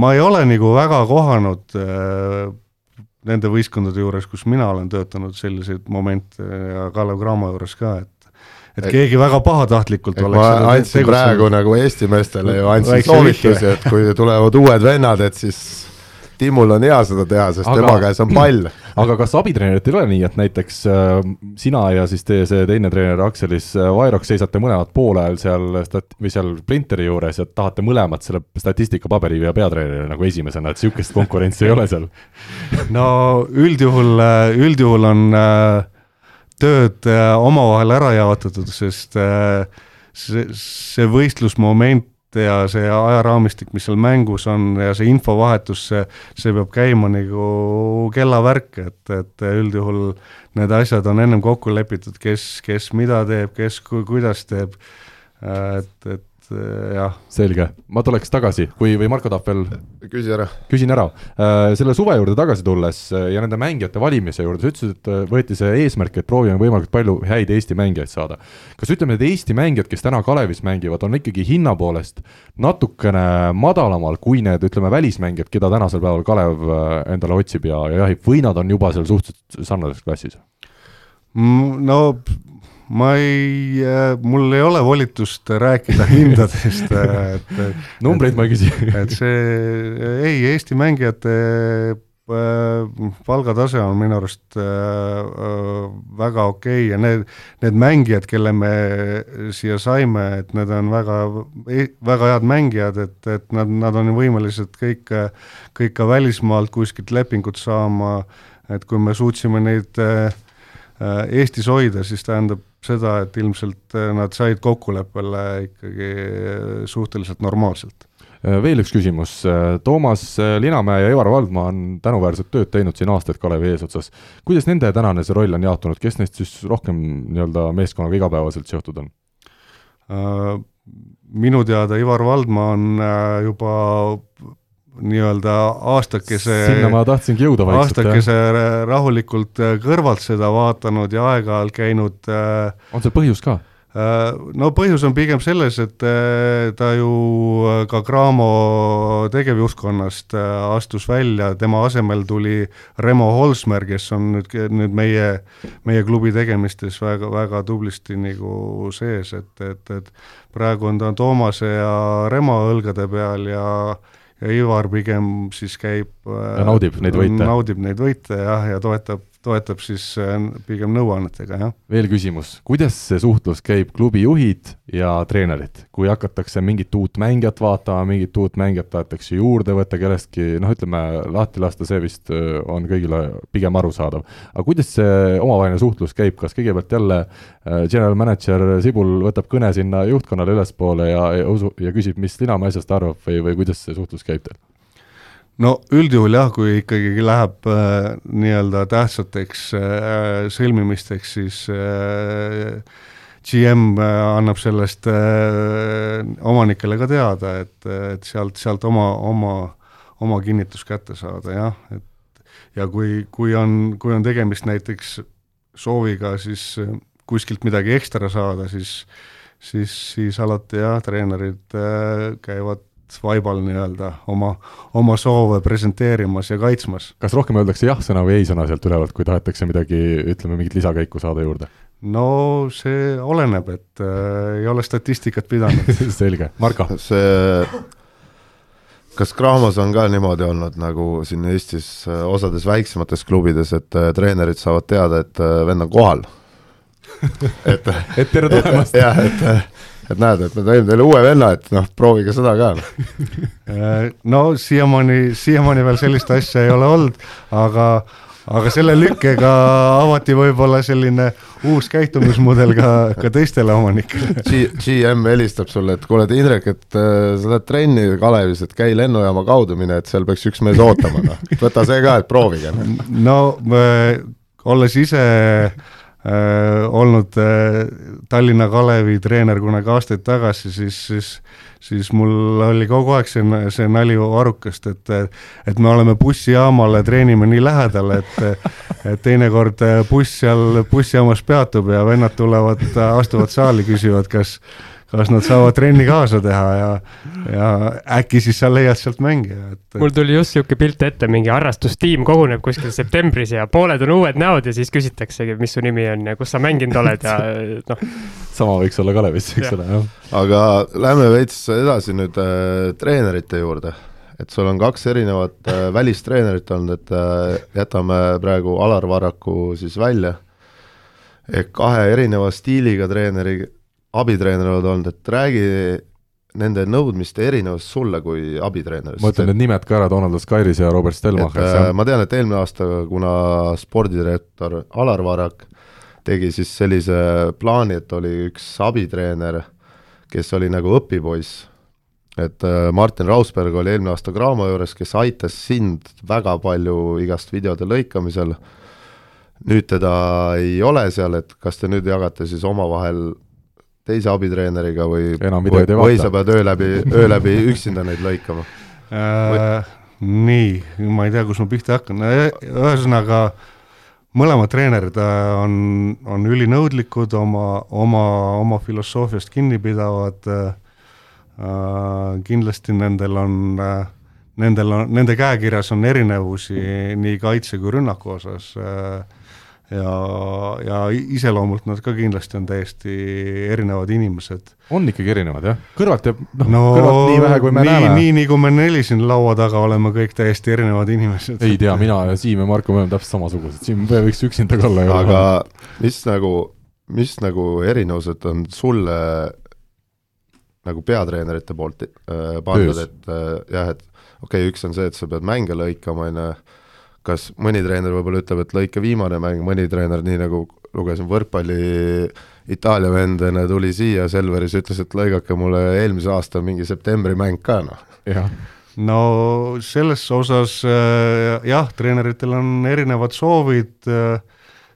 ma ei ole nagu väga kohanud nende võistkondade juures, kus mina olen töötanud, selliseid momente ja Kalev Cramo juures ka, et et keegi väga pahatahtlikult oleks ma andsin praegu nagu Eesti meestele ju andsin soovitusi, et kui tulevad uued vennad, et siis Timul on hea seda teha, sest aga, tema käes on pall. aga kas abitreeneritel ei ole nii, et näiteks äh, sina ja siis teie see teine treener Akselis äh, Vairok seisate mõlemad poolajal seal stat-, või seal printeri juures ja tahate mõlemad selle statistikapaberi viia peatreenerile nagu esimesena, et niisugust konkurentsi ei ole seal? no üldjuhul, äh, üldjuhul on tööd omavahel ära jaotatud, sest see, see võistlusmoment ja see ajaraamistik, mis seal mängus on ja see infovahetus, see, see peab käima nagu kellavärk, et, et üldjuhul need asjad on ennem kokku lepitud, kes, kes mida teeb, kes ku, kuidas teeb, et, et jah. selge, ma tuleks tagasi, kui, või Marko tahab veel küsi ära. küsin ära, äh, selle suve juurde tagasi tulles äh, ja nende mängijate valimise juurde, sa ütlesid, et võeti see eesmärk, et proovime võimalikult palju häid Eesti mängijaid saada. kas ütleme, need Eesti mängijad, kes täna Kalevis mängivad, on ikkagi hinna poolest natukene madalamal kui need, ütleme, välismängijad, keda tänasel päeval Kalev endale otsib ja, ja jahib, või nad on juba seal suhteliselt sarnases klassis? Mm, no ma ei, äh, mul ei ole volitust rääkida hindadest, äh, et numbreid ma ei küsi. et see, ei, Eesti mängijate äh, palgatase on minu arust väga okei okay ja need, need mängijad, kelle me siia saime, et need on väga, väga head mängijad, et, et nad, nad on võimelised kõik, kõik ka välismaalt kuskilt lepingut saama, et kui me suutsime neid Eestis hoida, siis tähendab seda, et ilmselt äh, nad said kokkuleppele ikkagi äh, suhteliselt normaalselt. Äh, veel üks küsimus, Toomas Linamäe ja Ivar Valdma on tänuväärset tööd teinud siin aastaid Kalevi eesotsas. kuidas nende tänane see roll on jaotunud, kes neist siis rohkem nii-öelda meeskonnaga igapäevaselt seotud on? Minu teada Ivar Valdma on juba nii-öelda aastakese sinna ma tahtsingi jõuda vaikselt. aastakese rahulikult äh, kõrvalt seda vaatanud ja aeg-ajalt käinud äh, on seal põhjus ka? Äh, no põhjus on pigem selles, et ta ju ka Cramo tegevjuhtkonnast astus välja, tema asemel tuli Remo Holsmer, kes on nüüd, nüüd meie, meie klubi tegemistes väga, väga tublisti nagu sees, et, et, et praegu on ta Toomase ja Remo õlgade peal ja ja Ivar pigem siis käib ja naudib neid võite. naudib neid võite jah, ja toetab toetab siis äh, pigem nõuannetega, jah. veel küsimus, kuidas see suhtlus käib klubi juhid ja treenerid, kui hakatakse mingit uut mängijat vaatama, mingit uut mängijat tahetakse juurde võtta kellestki, noh, ütleme lahti lasta, see vist äh, on kõigile pigem arusaadav. aga kuidas see omavaheline suhtlus käib, kas kõigepealt jälle äh, general manager Sibul võtab kõne sinna juhtkonnale ülespoole ja, ja usu, ja küsib, mis Linamäe asjast arvab või, või kuidas see suhtlus käib teil? No üldjuhul jah, kui ikkagi läheb äh, nii-öelda tähtsateks äh, sõlmimisteks, siis äh, GM äh, annab sellest äh, omanikele ka teada, et, et sealt, sealt oma, oma, oma kinnitus kätte saada, jah, et ja kui, kui on, kui on tegemist näiteks sooviga siis äh, kuskilt midagi ekstra saada, siis siis, siis alati jah, treenerid äh, käivad vaibal nii-öelda oma, oma soove presenteerimas ja kaitsmas. kas rohkem öeldakse jah-sõna või ei-sõna sealt ülevalt, kui tahetakse midagi, ütleme, mingit lisakäiku saada juurde? no see oleneb, et äh, ei ole statistikat pidanud selge, Marko? see kas Krahmos on ka niimoodi olnud, nagu siin Eestis äh, osades väiksemates klubides, et äh, treenerid saavad teada, et äh, vend on kohal et et tere tulemast! jah, et et näed, et me tõime teile uue venna, et noh, proovige seda ka. no siiamaani, siiamaani veel sellist asja ei ole olnud, aga aga selle lükkega avati võib-olla selline uus käitumismudel ka, ka teistele omanikele. GM helistab sulle, et kuule, Indrek, et äh, sa lähed trenni Kalevis, et käi lennujaama kaudu mine, et seal peaks üks mees ootama, noh. võta see ka, et proovige. no äh, olles ise äh, olnud äh, Tallinna Kalevi treener kunagi aastaid tagasi, siis, siis siis mul oli kogu aeg see, see nali Varrukast, et et me oleme bussijaamale, treenime nii lähedal, et et teinekord buss seal bussijaamas peatub ja vennad tulevad, astuvad saali, küsivad, kas kas nad saavad trenni kaasa teha ja, ja äkki siis sa leiad sealt mängija, et. mul tuli just sihuke pilt ette, mingi harrastustiim koguneb kuskil septembris ja pooled on uued näod ja siis küsitaksegi, mis su nimi on ja kus sa mänginud oled ja noh. sama võiks olla Kalevis, eks ole, jah. aga lähme veits edasi nüüd äh, treenerite juurde et sul on kaks erinevat äh, välistreenerit olnud, et äh, jätame praegu Alar Varraku siis välja, ehk kahe erineva stiiliga treeneri abitreener oled olnud, et räägi nende nõudmiste erinevust sulle kui abitreenerist. ma ütlen need nimed ka ära, Donald Skairis ja Robert Stelmacher. Äh, ma tean, et eelmine aasta, kuna spordidirektor Alar Varrak tegi siis sellise plaani, et oli üks abitreener, kes oli nagu õpipoiss, et äh, Martin Rausberg oli eelmine aasta Graamo juures, kes aitas sind väga palju igast videode lõikamisel, nüüd teda ei ole seal, et kas te nüüd jagate siis omavahel teise abitreeneriga või, või, või sa pead öö läbi, öö läbi üksinda neid lõikama äh,? nii, ma ei tea, kus ma pihta hakkan, ühesõnaga mõlemad treenerid äh, on, on ülinõudlikud, oma, oma, oma filosoofiast kinni pidavad äh,, kindlasti nendel on äh, nendel on, nende käekirjas on erinevusi nii kaitse kui rünnaku osas äh, ja, ja iseloomult nad ka kindlasti on täiesti erinevad inimesed. on ikkagi erinevad jah, kõrvalt jääb noh no, kõrvalt nii vähe, kui me nii, näeme. nii, nii kui me neli siin laua taga oleme kõik täiesti erinevad inimesed. ei tea, mina ja Siim ja Marko, me oleme täpselt samasugused, Siim võiks üksinda ka olla. aga mis nagu, mis nagu erinevused on sulle nagu peatreenerite poolt äh, pandud, et äh, jah, et okei okay,, üks on see, et sa pead mänge lõikama, on ju, kas mõni treener võib-olla ütleb, et lõika viimane mäng, mõni treener, nii nagu lugesin võrkpalli Itaalia vend enne tuli siia Selveris, ütles, et lõigake mulle eelmise aasta mingi septembri mäng ka, noh. no selles osas äh, jah, treeneritel on erinevad soovid äh,,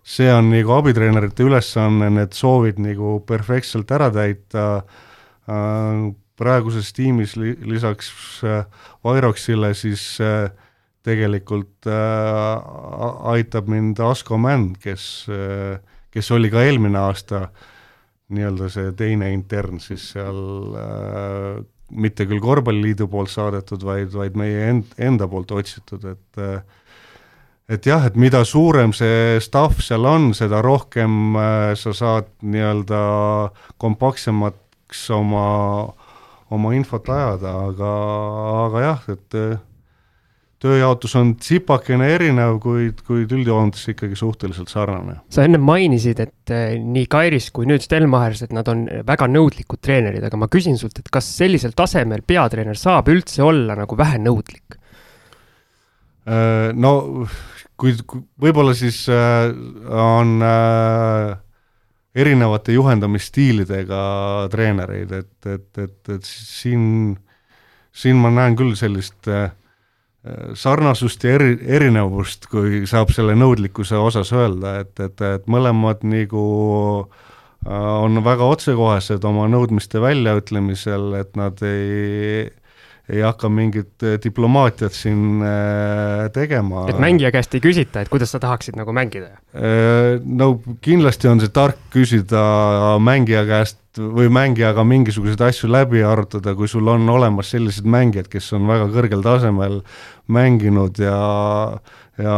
see on nagu abitreenerite ülesanne, need soovid nagu perfektselt ära täita äh,, praeguses tiimis li lisaks Vairoksile siis äh, tegelikult äh, aitab mind Asko Mänd, kes äh,, kes oli ka eelmine aasta nii-öelda see teine intern siis seal äh, mitte küll Korvpalliliidu poolt saadetud, vaid, vaid meie end, enda poolt otsitud, et äh, et jah, et mida suurem see staff seal on, seda rohkem äh, sa saad nii-öelda kompaktsemaks oma, oma infot ajada, aga, aga jah, et äh, tööjaotus on tsipakene erinev, kuid, kuid üldjoontes ikkagi suhteliselt sarnane. sa ennem mainisid, et eh, nii Kairis kui nüüd Stelmachers, et nad on väga nõudlikud treenerid, aga ma küsin sult, et kas sellisel tasemel peatreener saab üldse olla nagu vähenõudlik? Äh, no kui, võib-olla siis äh, on äh, erinevate juhendamisstiilidega treenereid, et, et, et, et siin, siin ma näen küll sellist äh, sarnasust ja eri, erinevust, kui saab selle nõudlikkuse osas öelda, et, et, et mõlemad nagu äh, on väga otsekohesed oma nõudmiste väljaütlemisel, et nad ei ei hakka mingit äh, diplomaatiat siin äh, tegema. et mängija käest ei küsita, et kuidas sa tahaksid nagu mängida? no kindlasti on see tark küsida mängija käest või mängijaga mingisuguseid asju läbi arutada, kui sul on olemas sellised mängijad, kes on väga kõrgel tasemel mänginud ja ja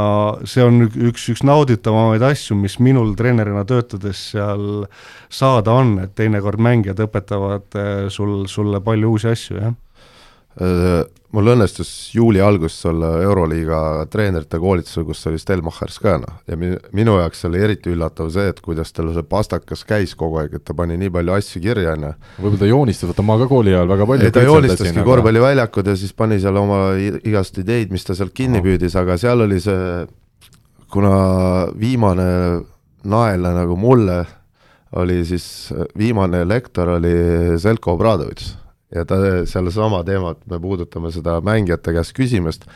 see on üks, üks nauditavamaid asju, mis minul treenerina töötades seal saada on, et teinekord mängijad õpetavad eh, sul, sulle palju uusi asju, jah mul õnnestus juuli alguses olla Euroliiga treenerite koolitusel, kus oli Stelmachers ka noh, ja mi-, minu jaoks oli eriti üllatav see, et kuidas tal see pastakas käis kogu aeg, et ta pani nii palju asju kirja, on ju. võib-olla ta joonistas, vaata ma ka kooli ajal väga palju ei, ta joonistaski korvpalliväljakud ja siis pani seal oma igast ideid, mis ta sealt kinni no. püüdis, aga seal oli see kuna viimane nael nagu mulle oli siis, viimane lektor oli Zelko Obradovitš ja ta, sellesama teemat me puudutame seda mängijate käest küsimast,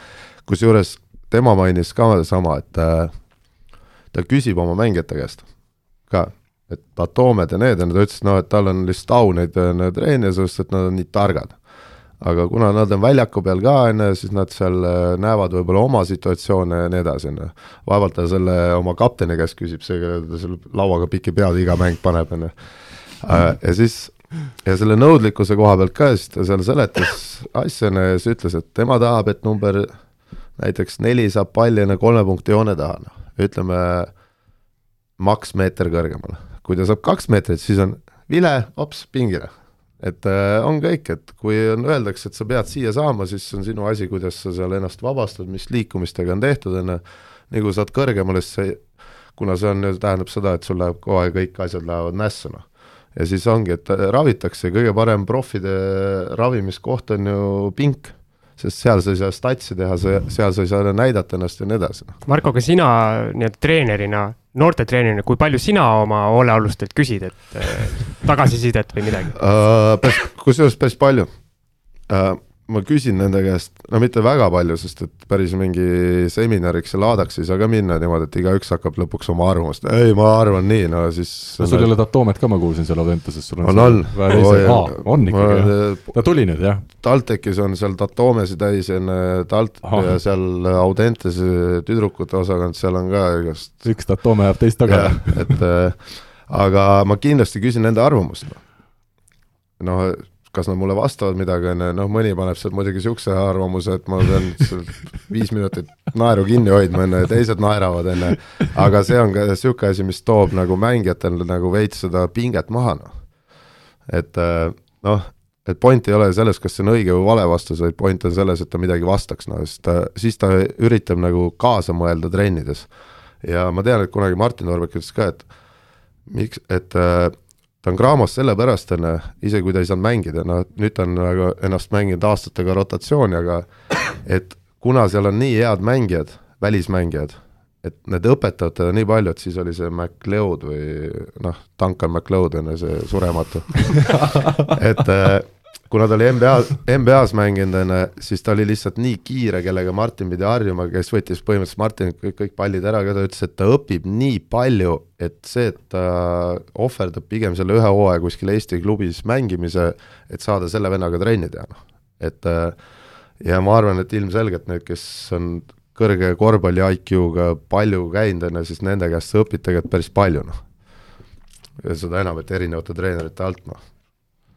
kusjuures tema mainis ka sama, et ta, ta küsib oma mängijate käest ka, et atoomed ja need ja ta ütles, noh, et tal on lihtsalt au neid treenida, sest et nad on nii targad aga kuna nad on väljaku peal ka, on ju, siis nad seal äh, näevad võib-olla oma situatsioone ja nii edasi, on ju. vaevalt ta selle oma kapteni käest küsib, see, kelle ta seal lauaga piki pead iga mäng paneb, on ju. Äh, ja siis, ja selle nõudlikkuse koha pealt ka, siis ta seal seletas asja, on ju, ja siis ütles, et tema tahab, et number näiteks neli saab palli enne kolme punkti joone taha, noh, ütleme maks meeter kõrgemale. kui ta saab kaks meetrit, siis on vile, hops, pingile et äh, on kõik, et kui on, öeldakse, et sa pead siia saama, siis on sinu asi, kuidas sa seal ennast vabastad, mis liikumistega on tehtud, on ju, nii kui saad kõrgemale, siis see, kuna see on, tähendab seda, et sul läheb kohe kõik asjad lähevad nässu, noh. Ja siis ongi, et ravitakse, kõige parem profide ravimiskoht on ju pink sest seal sa ei saa statsi teha, seal sa ei saa näidata ennast ja nii edasi. Marko, aga sina nii-öelda treenerina, noortetreenerina, kui palju sina oma hoolealustelt küsid, et äh, tagasisidet või midagi uh,? päris, kusjuures päris palju ma küsin nende käest, no mitte väga palju, sest et päris mingi seminariks ja laadaks ei saa ka minna niimoodi, et igaüks hakkab lõpuks oma arvamust, ei, ma arvan nii, no siis no sul ei ole Datoomet ka, ma kuulsin seal Audenteses, sul on on, on, on ikkagi, jah? ta tuli nüüd, jah? TalTechis on seal Datoomesi täis enne Talt- Aha. ja seal Audentese tüdrukute osakond, seal on ka igast üks Datoome ajab teist taga. et äh, aga ma kindlasti küsin nende arvamust. noh, kas nad mulle vastavad midagi, on ju, noh mõni paneb sealt muidugi niisuguse arvamuse, et ma pean viis minutit naeru kinni hoidma, on ju, ja teised naeravad, on ju, aga see on ka niisugune asi, mis toob nagu mängijatel nagu veits seda pinget maha, noh. et äh, noh, et point ei ole selles, kas see on õige või vale vastus, vaid point on selles, et ta midagi vastaks, no siis ta, siis ta üritab nagu kaasa mõelda trennides. ja ma tean, et kunagi Martin Orbek ütles ka, et miks, et äh, ta on Graamos sellepärast, on ju, isegi kui ta ei saanud mängida, no nüüd ta on nagu ennast mänginud aastatega rotatsiooni, aga et kuna seal on nii head mängijad, välismängijad, et need õpetavad teda nii palju, et siis oli see MacLeod või noh, Duncan MacLeod on ju see surematu. Et äh, kuna ta oli NBA, NBA-s mänginud, on ju, siis ta oli lihtsalt nii kiire, kellega Martin pidi harjuma, kes võttis põhimõtteliselt Martinilt kõik, kõik pallid ära, aga ta ütles, et ta õpib nii palju, et see, et ta ohverdab pigem selle ühe hooaja kuskil Eesti klubis mängimise, et saada selle vennaga trenni teha, noh. et ja ma arvan, et ilmselgelt need, kes on kõrge korvpalli IQ-ga palju käinud, on ju, siis nende käest sa õpid tegelikult päris palju, noh. ja seda enam, et erinevate treenerite alt, noh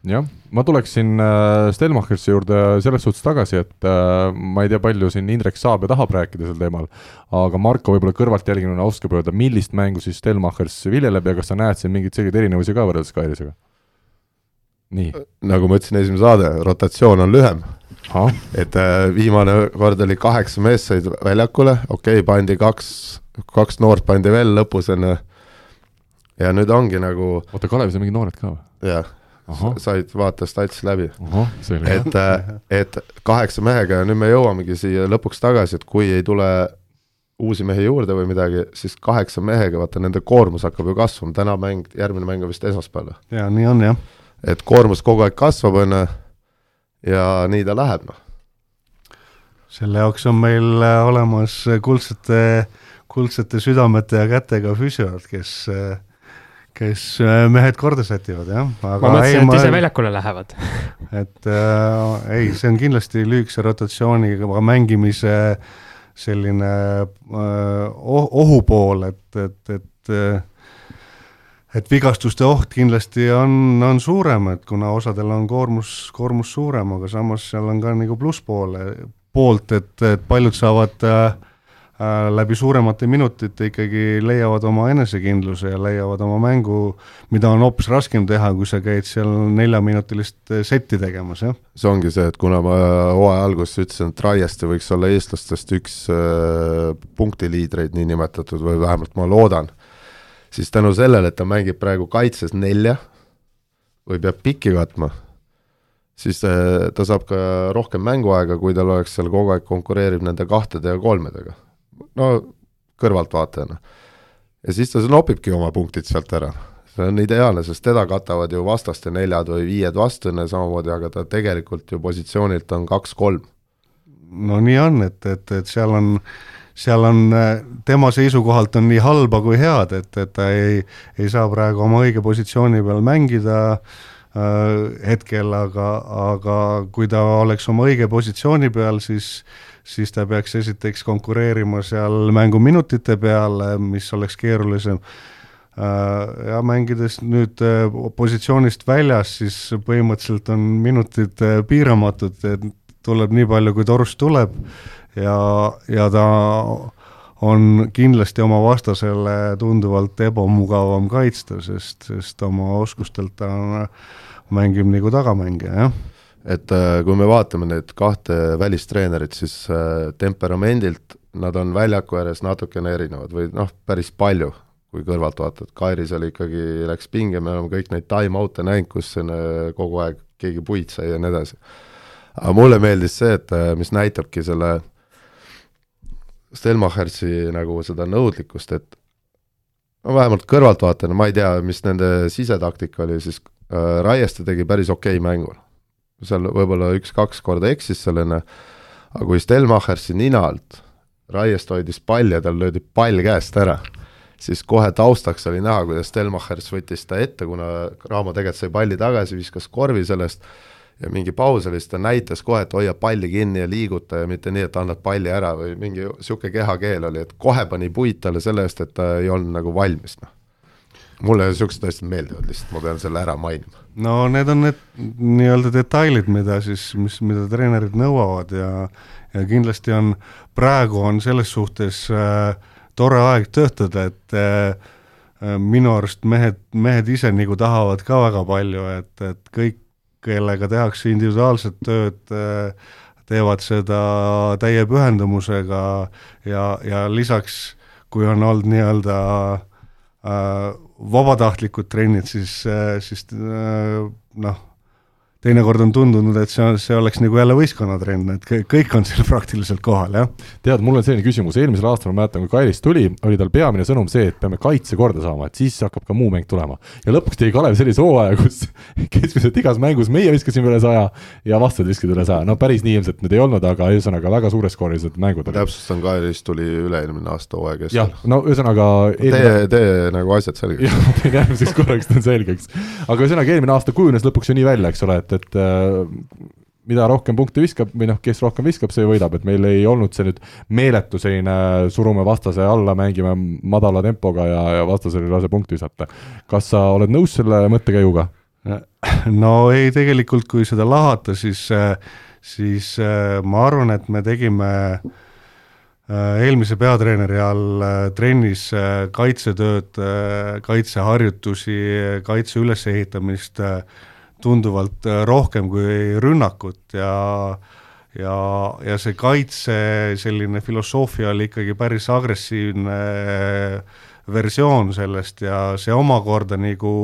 jah, ma tuleksin äh, Stelmachersi juurde selles suhtes tagasi, et äh, ma ei tea, palju siin Indrek saab ja tahab rääkida sel teemal, aga Marko võib-olla kõrvalt jälginuna oskab öelda, millist mängu siis Stelmachers viljeleb ja kas sa näed siin mingeid selgeid erinevusi ka võrreldes Kairisega? nii. nagu ma ütlesin, esimene saade, rotatsioon on lühem. et äh, viimane kord oli kaheksa meest said väljakule, okei okay,, pandi kaks, kaks noort pandi veel lõpus, ju, ja nüüd ongi nagu oota, Kalevis on mingid noored ka või? jah said vaata stats läbi. et, äh, et kaheksa mehega ja nüüd me jõuamegi siia lõpuks tagasi, et kui ei tule uusi mehi juurde või midagi, siis kaheksa mehega, vaata nende koormus hakkab ju kasvama, täna mäng, järgmine mäng on vist esmaspäeval. jaa, nii on jah. et koormus kogu aeg kasvab, on ju, ja nii ta läheb, noh. selle jaoks on meil äh, olemas kuldsete, kuldsete südamete ja kätega füsiood, kes äh, kes äh, mehed korda sätivad, jah. ma mõtlesin, et ise väljakule lähevad et äh, ei, see on kindlasti lühikese rotatsiooniga mängimise selline äh, ohupool, et, et, et äh, et vigastuste oht kindlasti on, on suurem, et kuna osadel on koormus, koormus suurem, aga samas seal on ka nagu plusspoole, poolt, et, et paljud saavad Äh, läbi suuremate minutite ikkagi leiavad oma enesekindluse ja leiavad oma mängu, mida on hoopis raskem teha, kui sa käid seal neljaminutilist äh, setti tegemas, jah. see ongi see, et kuna ma hooaja alguses ütlesin, et Raieste võiks olla eestlastest üks äh, punktiliidreid niinimetatud või vähemalt ma loodan, siis tänu sellele, et ta mängib praegu kaitses nelja või peab pikki katma, siis äh, ta saab ka rohkem mänguaega, kui tal oleks seal kogu aeg konkureerib nende kahtede ja kolmedega no kõrvaltvaatajana. ja siis ta nopibki oma punktid sealt ära. see on ideaalne, sest teda katavad ju vastaste neljad või viied vastane samamoodi, aga ta tegelikult ju positsioonilt on kaks-kolm. no nii on, et, et, et seal on seal on, tema seisukohalt on nii halba kui head, et, et ta ei, ei saa praegu oma õige positsiooni peal mängida äh, hetkel, aga, aga kui ta oleks oma õige positsiooni peal, siis siis ta peaks esiteks konkureerima seal mänguminutite peale, mis oleks keerulisem. Äh, ja mängides nüüd äh, positsioonist väljas, siis põhimõtteliselt on minutid äh, piiramatud, et tuleb nii palju, kui torust tuleb. Ja, ja ta on kindlasti oma vastasele tunduvalt ebamugavam kaitsta, sest, sest oma oskustelt ta mängib nagu tagamängija, jah et äh, kui me vaatame neid kahte välistreenerit, siis äh, temperamendilt nad on väljaku ääres natukene erinevad või noh, päris palju, kui kõrvalt vaatad, Kairis oli ikkagi, läks pinge, me oleme kõik neid time-out'e näinud, kus äh, kogu aeg keegi puid sai ja nii edasi. aga mulle meeldis see, et mis näitabki selle Stelmachersi nagu seda nõudlikkust, et no vähemalt kõrvaltvaatajana, ma ei tea, mis nende sisetaktika oli, siis äh, Raieste tegi päris okei okay mängu seal võib-olla üks-kaks korda eksis sellena, aga kui Stelmachersi nina alt Raiest hoidis palli ja tal löödi pall käest ära, siis kohe taustaks oli näha, kuidas Stelmachers võttis ta ette, kuna Raamo tegelikult sai palli tagasi, viskas korvi sellest ja mingi paus oli, siis ta näitas kohe, et hoia palli kinni ja liiguta ja mitte nii, et annad palli ära või mingi niisugune kehakeel oli, et kohe pani puid talle selle eest, et ta ei olnud nagu valmis, noh mulle niisugused asjad meeldivad lihtsalt, ma pean selle ära mainima. no need on need nii-öelda detailid, mida siis, mis, mida treenerid nõuavad ja ja kindlasti on, praegu on selles suhtes äh, tore aeg töötada, et äh, äh, minu arust mehed, mehed ise nagu tahavad ka väga palju, et, et kõik, kellega tehakse individuaalset tööd äh,, teevad seda täie pühendumusega ja, ja lisaks, kui on olnud nii-öelda äh, vabatahtlikud trennid, siis, siis äh, noh, teinekord on tundunud, et see see oleks nagu jälle võistkonnatrenn, et kõik on seal praktiliselt kohal, jah. tead, mul on selline küsimus, eelmisel aastal ma mäletan, kui Kairis tuli, oli tal peamine sõnum see, et peame kaitse korda saama, et siis hakkab ka muu mäng tulema. ja lõpuks tegi Kalev sellise hooaja, kus keskmiselt igas mängus meie viskasime üle saja ja vastased viskasid üle saja, no päris nii ilmselt nüüd ei olnud, aga ühesõnaga väga suureskoorilised mängud olid. täpsustan, Kairis tuli üle-eelmine aasta hooaja keskel. jah, no ühesõnaga eelmine... tee, tee nagu asjad selgeks. jah, teen järgmiseks korraks teen selgeks. aga ühesõnaga eelmine aasta kujunes lõpuks ju nii välja, eks ole, et et äh, mida rohkem punkte viskab või noh, kes rohkem viskab, see võidab, et meil ei olnud see nüüd meeletu selline surume vastase alla, mängime madala tempoga ja, ja vastasel ei lase punkti visata. kas sa oled nõus selle mõttekäiguga? no ei, tegelikult kui seda lahata, siis, siis äh, ma arvan, et me tegime äh, eelmise peatreeneri all trennis kaitsetööd, kaitseharjutusi, kaitse ülesehitamist äh, tunduvalt äh, rohkem kui rünnakut ja ja, ja see kaitse selline filosoofia oli ikkagi päris agressiivne äh, versioon sellest ja see omakorda nagu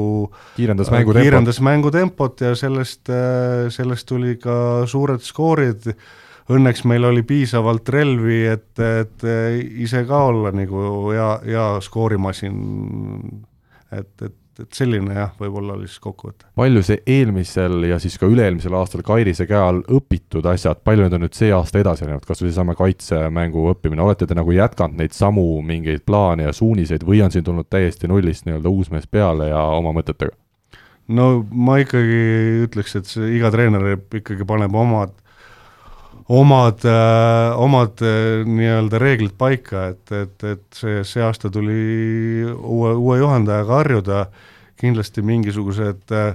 kiirendas mängutempot, kiirendas mängutempot ja sellest, äh, sellest tuli ka suured skoorid, õnneks meil oli piisavalt relvi, et, et ise ka olla nagu hea, hea skoorimasin, et, et et selline jah, võib-olla oli siis kokkuvõte. palju see eelmisel ja siis ka üle-eelmisel aastal Kairise käe all õpitud asjad, palju need on nüüd see aasta edasi läinud, kas või seesama kaitsemängu õppimine, olete te nagu jätkanud neid samu mingeid plaane ja suuniseid või on siin tulnud täiesti nullist nii-öelda uus mees peale ja oma mõtetega? no ma ikkagi ütleks, et see iga treener ikkagi paneb omad omad äh,, omad äh, nii-öelda reeglid paika, et, et, et see, see aasta tuli uue, uue juhendajaga harjuda, kindlasti mingisugused äh,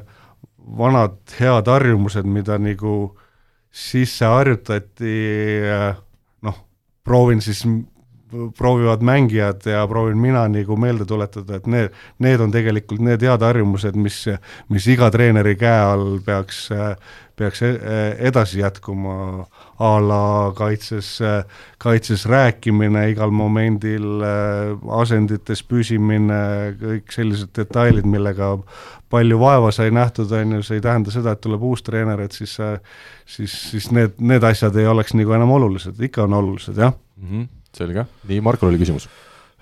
vanad head harjumused, mida nagu sisse harjutati äh,, noh, proovin siis proovivad mängijad ja proovin mina nagu meelde tuletada, et need, need on tegelikult need head harjumused, mis, mis iga treeneri käe all peaks, peaks e-, edasi jätkuma a la kaitses, kaitses rääkimine igal momendil, asendites püsimine, kõik sellised detailid, millega palju vaeva sai nähtud, on ju, see ei tähenda seda, et tuleb uus treener, et siis siis, siis need, need asjad ei oleks nagu enam olulised, ikka on olulised, jah mm. -hmm, selge, nii, Markol oli küsimus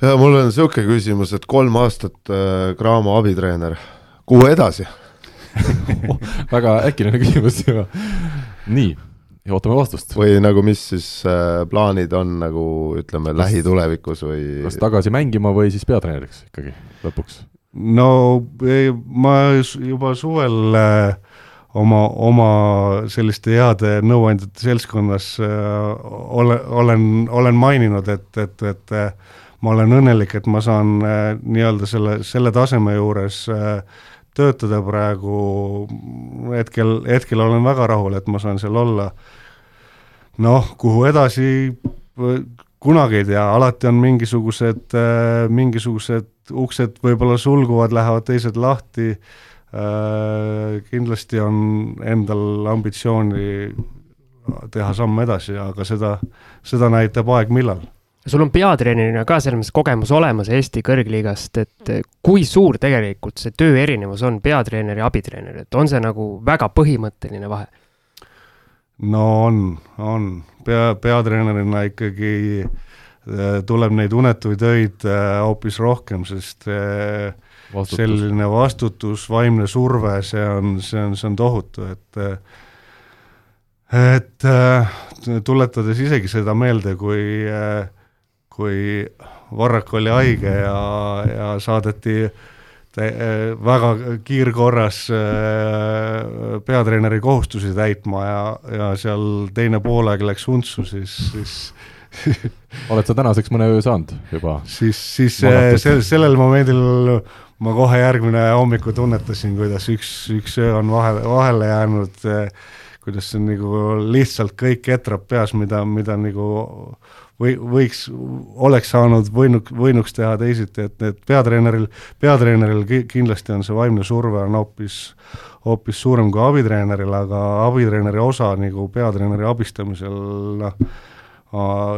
ja mul on niisugune küsimus, et kolm aastat äh, Graamo abitreener, kuhu edasi? väga äkiline küsimus juba. nii, ootame vastust. või nagu, mis siis äh, plaanid on nagu ütleme, lähitulevikus või? kas tagasi mängima või siis peatreeneriks ikkagi lõpuks? no ei, ma juba suvel äh, oma, oma selliste heade nõuandjate seltskonnas äh, ole, olen, olen maininud, et, et, et äh, ma olen õnnelik, et ma saan äh, nii-öelda selle, selle taseme juures töötada praegu, hetkel, hetkel olen väga rahul, et ma saan seal olla. noh, kuhu edasi, kunagi ei tea, alati on mingisugused, mingisugused uksed võib-olla sulguvad, lähevad teised lahti kindlasti on endal ambitsiooni teha samm edasi, aga seda, seda näitab aeg, millal sul on peatreenerina ka selles mõttes kogemus olemas Eesti kõrgliigast, et kui suur tegelikult see töö erinevus on peatreener ja abitreener, et on see nagu väga põhimõtteline vahe? no on, on, pea, peatreenerina ikkagi äh, tuleb neid unetuid öid äh, hoopis rohkem, sest äh, vastutus. selline vastutus, vaimne surve, see on, see on, see on tohutu, et et tuletades isegi seda meelde, kui äh, kui Varrak oli haige ja, ja saadeti te, väga kiirkorras äh, peatreeneri kohustusi täitma ja, ja seal teine poolaeg läks untsu, siis, siis oled sa tänaseks mõne öö saanud juba? siis, siis äh, sel, sellel momendil ma kohe järgmine hommiku tunnetasin, kuidas üks, üks öö on vahele, vahele jäänud, äh, kuidas see nagu lihtsalt kõik ketrab peas, mida, mida nagu või võiks, oleks saanud, võinud, võinuks teha teisiti, et need peatreeneril, peatreeneril kindlasti on see vaimne surve on hoopis, hoopis suurem kui abitreeneril, aga abitreeneri osa nagu peatreeneri abistamisel noh,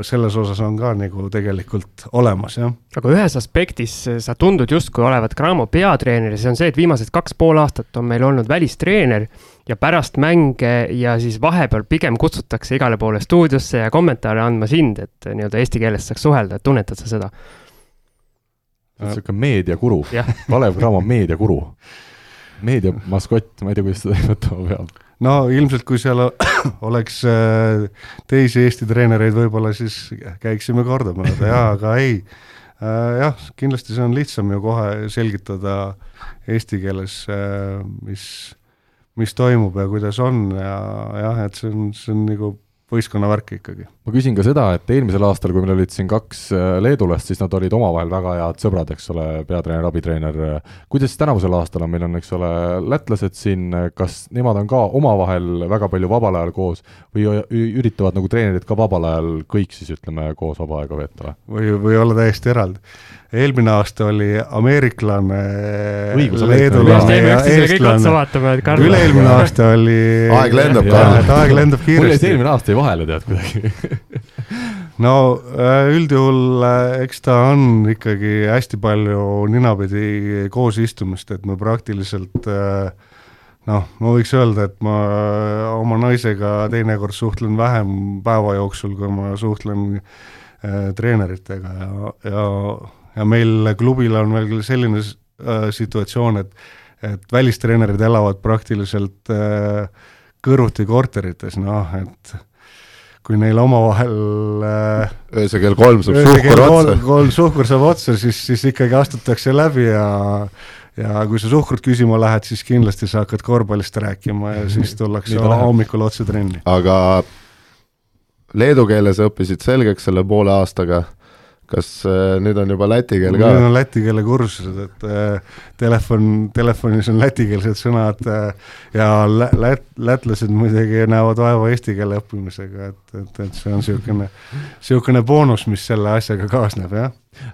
selles osas on ka nagu tegelikult olemas, jah. aga ühes aspektis sa tundud justkui olevat Cramo peatreener ja see on see, et viimased kaks pool aastat on meil olnud välistreener ja pärast mänge ja siis vahepeal pigem kutsutakse igale poole stuudiosse ja kommentaare andma sind, et nii-öelda eesti keeles saaks suhelda, et tunnetad sa seda? niisugune meediakuru, Kalev Cramo meediakuru, meediamaskott, ma ei tea, kuidas seda nimetama peab no ilmselt, kui seal oleks äh, teisi Eesti treenereid, võib-olla siis käiksime kordamööda jaa, aga ei. Äh, jah, kindlasti see on lihtsam ju kohe selgitada eesti keeles, äh, mis, mis toimub ja kuidas on ja jah, et see on, see on nagu võistkonna värk ikkagi. ma küsin ka seda, et eelmisel aastal, kui meil olid siin kaks äh, leedulast, siis nad olid omavahel väga head sõbrad, eks ole, peatreener, abitreener. kuidas tänavusel aastal on, meil on, eks ole, lätlased siin, kas nemad on ka omavahel väga palju vabal ajal koos või üritavad nagu treenerid ka vabal ajal kõik siis ütleme koos vaba aega veeta või? või, või olla täiesti eraldi eelmine aasta oli ameeriklane, leedulane ja eestlane. üle-eelmine aasta oli aeg lendab, Karl. aeg lendab kiiresti. mul jäi see eelmine aasta jäi vahele, tead, kuidagi no äh, üldjuhul äh, eks ta on ikkagi hästi palju ninapidi koos istumist, et me praktiliselt äh, noh, ma võiks öelda, et ma oma naisega teinekord suhtlen vähem päeva jooksul, kui ma suhtlen treeneritega ja, ja ja meil klubil on veel selline äh, situatsioon, et et välistreenerid elavad praktiliselt äh, kõrvuti korterites, noh et kui neil omavahel äh, öösel kell kolm saab suhkur otsa. kolm suhkur saab otsa, siis, siis ikkagi astutakse läbi ja ja kui sa suhkrut küsima lähed, siis kindlasti sa hakkad korvpallist rääkima ja siis tullakse hommikul otse trenni. aga leedu keele sa õppisid selgeks selle poole aastaga kas äh, nüüd on juba läti keel ka? nüüd on läti keele kursused, et äh, telefon, telefonis on lätikeelsed sõnad äh, ja lä-, lät-, lätlased muidugi näevad vaeva eesti keele õppimisega, et, et, et see on niisugune, niisugune boonus, mis selle asjaga kaasneb, jah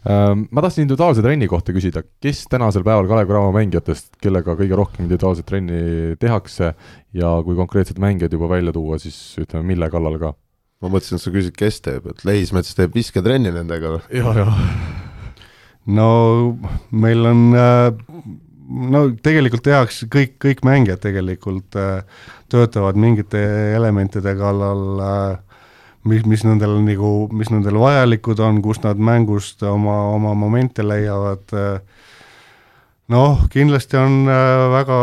ähm, ma tahtsin individuaalse trenni kohta küsida, kes tänasel päeval Kalev Cramo mängijatest, kellega kõige rohkem individuaalset trenni tehakse ja kui konkreetsed mängijad juba välja tuua, siis ütleme, mille kallal ka? Ma mõtlesin, et sa küsid, kes teeb, et Lehismets teeb visketrenni nendega või? ja, ja. no meil on äh, no tegelikult tehakse kõik, kõik mängijad tegelikult äh, töötavad mingite elementide kallal äh, mis, mis nendel nagu, mis nendel vajalikud on, kus nad mängust oma, oma momente leiavad. noh, kindlasti on väga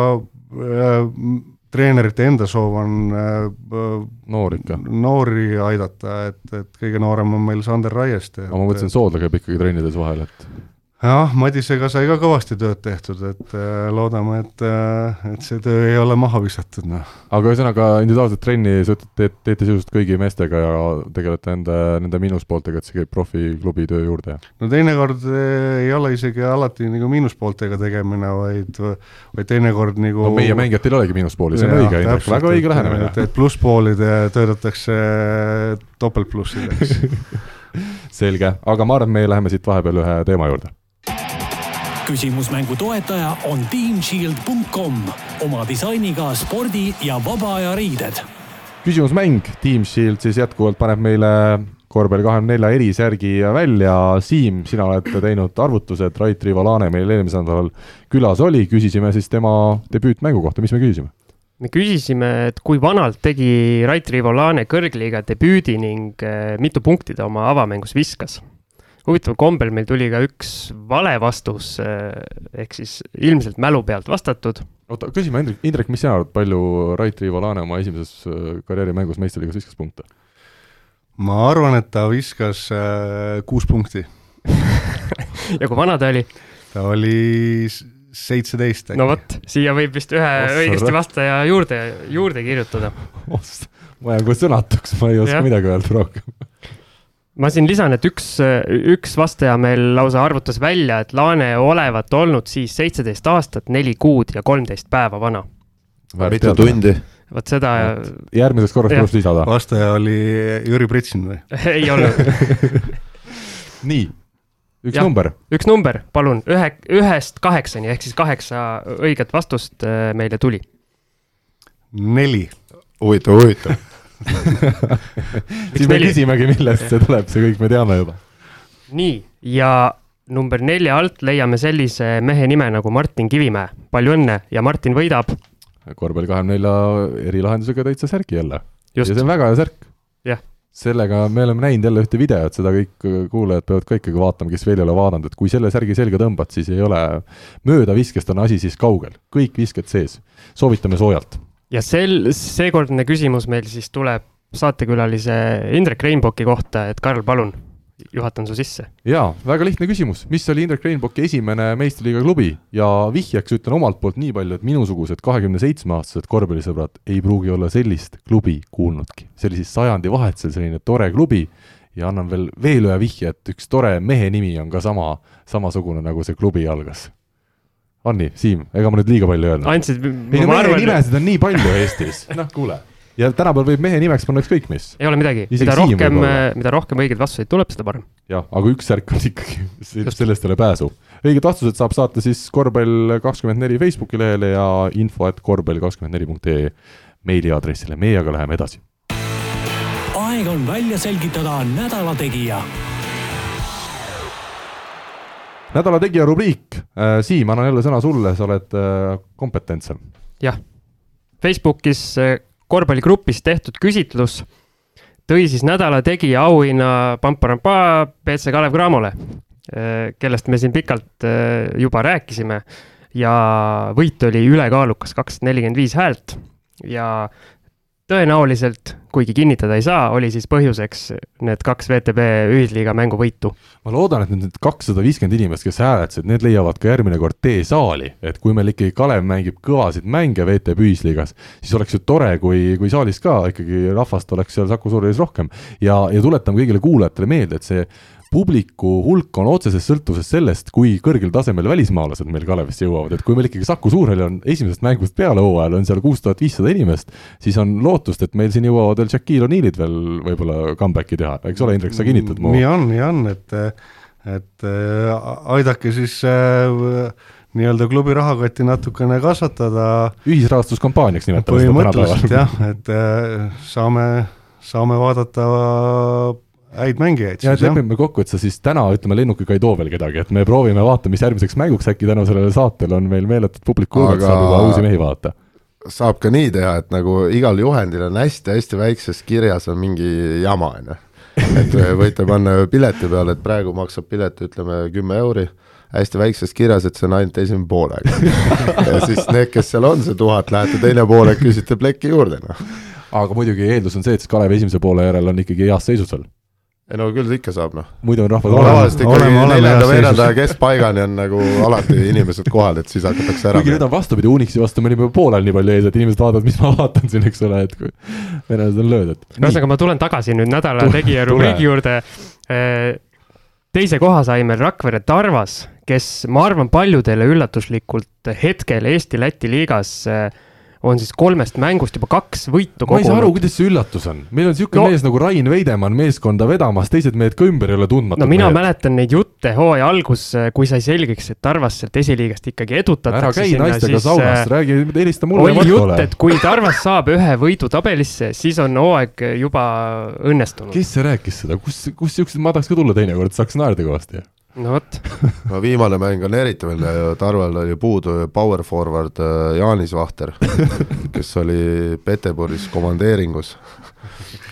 treenerite enda soov on äh, noor ikka. noori aidata, et, et kõige noorem on meil Sander Raieste. aga ma mõtlesin, Soodla käib ikkagi trennides vahel, et jah, Madisega sai ka kõvasti tööd tehtud, et äh, loodame, et, äh, et see töö ei ole maha visatud, noh. aga ühesõnaga individuaalset trenni sa ütled, teed, teete sisuliselt kõigi meestega ja tegelete nende, nende miinuspooltega, et see käib profiklubi töö juurde? no teinekord äh, ei ole isegi alati nagu miinuspooltega tegemine, vaid, vaid teinekord nagu no meie mängijatel ei olegi miinuspooli, see on õige, väga õige lähenemine. et plusspoolide töötatakse topeltplussideks selge, aga ma arvan, et me läheme siit vahepeal ühe teema juurde küsimusmängu toetaja on teamshield.com oma disainiga spordi ja vaba aja riided. küsimusmäng, Team Shield siis jätkuvalt paneb meile korvpalli kahekümne nelja erisärgi välja. Siim, sina oled teinud arvutused, Rait Rivo-Laane meil eelmisel nädalal külas oli, küsisime siis tema debüütmängu kohta, mis me küsisime? me küsisime, et kui vanalt tegi Rait Rivo-Laane kõrgliiga debüüdi ning eh, mitu punkti ta oma avamängus viskas huvitaval kombel meil tuli ka üks vale vastus, eh, ehk siis ilmselt mälu pealt vastatud. oota, küsime Indrek, Indrek, mis sina arvad, palju Rait Riivo Laane oma esimeses eh, karjäärimängus meistriliigas viskas punkte? ma arvan, et ta viskas äh, kuus punkti ja kui vana ta oli? ta oli seitseteist äkki. no vot, siia võib vist ühe Ossa, õigesti vastaja juurde, juurde kirjutada. ma jään kohe sõnatuks, ma ei oska ja. midagi öelda rohkem ma siin lisan, et üks, üks vastaja meil lausa arvutas välja, et Laane olevat olnud siis seitseteist aastat, neli kuud ja kolmteist päeva vana. mitu tundi? vot seda. järgmiseks korraks tuleb lisada. vastaja oli Jüri Pritsin või ei olnud nii, üks ja, number. üks number, palun, ühe, ühest kaheksani ehk siis kaheksa õiget vastust äh, meile tuli. neli. huvitav, huvitav siis me küsimegi, millest see tuleb, see kõik me teame juba. nii, ja number nelja alt leiame sellise mehe nime nagu Martin Kivimäe. palju õnne ja Martin võidab. korvpalli kahekümne nelja erilahendusega täitsa särki jälle. ja see on väga hea särk. jah sellega me oleme näinud jälle ühte videot, seda kõik kuulajad peavad ka ikkagi vaatama, kes veel ei ole vaadanud, et kui selle särgi selga tõmbad, siis ei ole, möödaviskest on asi siis kaugel, kõik visked sees. soovitame soojalt ja sel, seekordne küsimus meil siis tuleb saatekülalise Indrek Reinboki kohta, et Karl, palun, juhatan su sisse. jaa, väga lihtne küsimus, mis oli Indrek Reinboki esimene meistriliiga klubi ja vihjeks ütlen omalt poolt nii palju, et minusugused kahekümne seitsme aastased korvpallisõbrad ei pruugi olla sellist klubi kuulnudki. see oli siis sajandivahetusel selline tore klubi ja annan veel, veel ühe vihje, et üks tore mehe nimi on ka sama, samasugune, nagu see klubi algas on nii, Siim, ega ma nüüd liiga palju ei öelnud? andsid, ei no mehe arvan, nimesid on nii palju Eestis, noh kuule. ja tänapäeval võib mehe nimeks panna ükskõik mis. ei ole midagi, mida rohkem, mida rohkem õigeid vastuseid tuleb, seda parem. jah, aga üks särk on ikkagi, sellest ei ole pääsu. õiged vastused saab saata siis korvpall kakskümmend neli Facebooki lehele ja info et korvpall kakskümmend neli punkt ee meiliaadressile, meie aga läheme edasi. aeg on välja selgitada nädala tegija nädala tegija rubriik, äh, Siim, annan jälle sõna sulle, sa oled äh, kompetentsem. jah, Facebookis äh, korvpalligrupis tehtud küsitlus tõi siis nädala tegija auhinna Pamparampa BC Kalev Cramole, kellest me siin pikalt juba rääkisime. Ja võit oli ülekaalukas, kakssada nelikümmend viis häält. Ja tõenäoliselt, kuigi kinnitada ei saa, oli siis põhjuseks need kaks VTB ühisliiga mänguvõitu. ma loodan, et need kakssada viiskümmend inimest, kes hääletasid, need leiavad ka järgmine kord tee saali, et kui meil ikkagi Kalev mängib kõvasid mänge VTB ühisliigas, siis oleks ju tore, kui, kui saalis ka ikkagi rahvast oleks seal Saku Suurhallis rohkem. ja, ja tuletame kõigile kuulajatele meelde, et see publiku hulk on otseses sõltuvuses sellest, kui kõrgel tasemel välismaalased meil Kalevisse jõuavad, et kui meil ikkagi Saku Suurhall on esimesest mängust peale hooajal on seal kuus tuhat viissada inimest, siis on lootust, et meil siin jõuavad veel Shaquille O'Neal'id veel võib-olla comeback'i teha, eks ole, Indrek, sa kinnitad mu? nii on, nii on, et, et äh, aidake siis äh, nii-öelda klubi rahakotti natukene kasvatada. ühisrahastuskampaaniaks nimetame seda tänapäeval. jah, et äh, saame, saame vaadata häid mängijaid. ja, et lepime kokku, et sa siis täna, ütleme, lennukiga ei too veel kedagi, et me proovime, vaatame, mis järgmiseks mänguks, äkki tänu sellele saatele on meil meeletud publiku hulk, et saab juba uusi mehi vaadata. saab ka nii teha, et nagu igal juhendil on hästi-hästi väikses kirjas on mingi jama, on ju. et võite panna pileti peale, et praegu maksab pilet, ütleme kümme euri, hästi väikses kirjas, et see on ainult esimene poolaeg. ja siis need, kes seal on, see tuhat, lähete teine poolaeg, küsite plekki juurde, noh. aga muidugi eeldus on see, et siis Kalev esimese poole järel on ikkagi heas seisus veel. Ei no küll ikka saab, noh. muidu on rahval Oleme- tavaliselt ikkagi neljanda, veeranda ja keskpaigani on nagu alati inimesed kohal, et siis hakatakse ära kuigi nüüd on vastupidi, Unixi vastu me olime juba poolel nii palju ees, et inimesed vaatavad, mis ma vaatan siin, eks ole, et kui venelased on löödud. ühesõnaga, ma tulen tagasi nüüd nädala tegija rubriigi juurde. teise koha sai meil Rakvere Tarvas, kes ma arvan, paljudele üllatuslikult hetkel Eesti-Läti liigas eh, on siis kolmest mängust juba kaks võitu ma ei saa aru, kogunud. kuidas see üllatus on, meil on niisugune No- mees nagu Rain Veidemann meeskonda vedamas, teised mehed ka ümber ei ole tundmatud no mina mehed. mäletan neid jutte hooaja algus, kui sai selgeks, et Tarvas sealt esiliigast ikkagi edutatakse. ära käi naistega saunas, räägi, helista mulle oli jutt, et kui Tarvas saab ühe võidu tabelisse, siis on hooaeg juba õnnestunud. kes see rääkis seda, kus, kus siuksed, ma tahaks ka tulla teinekord, saaks naerda kõvasti. No vot, no viimane mäng on eriti veel, Tarvel oli puudu power forward äh, Jaanis Vahter, kes oli Peterburis komandeeringus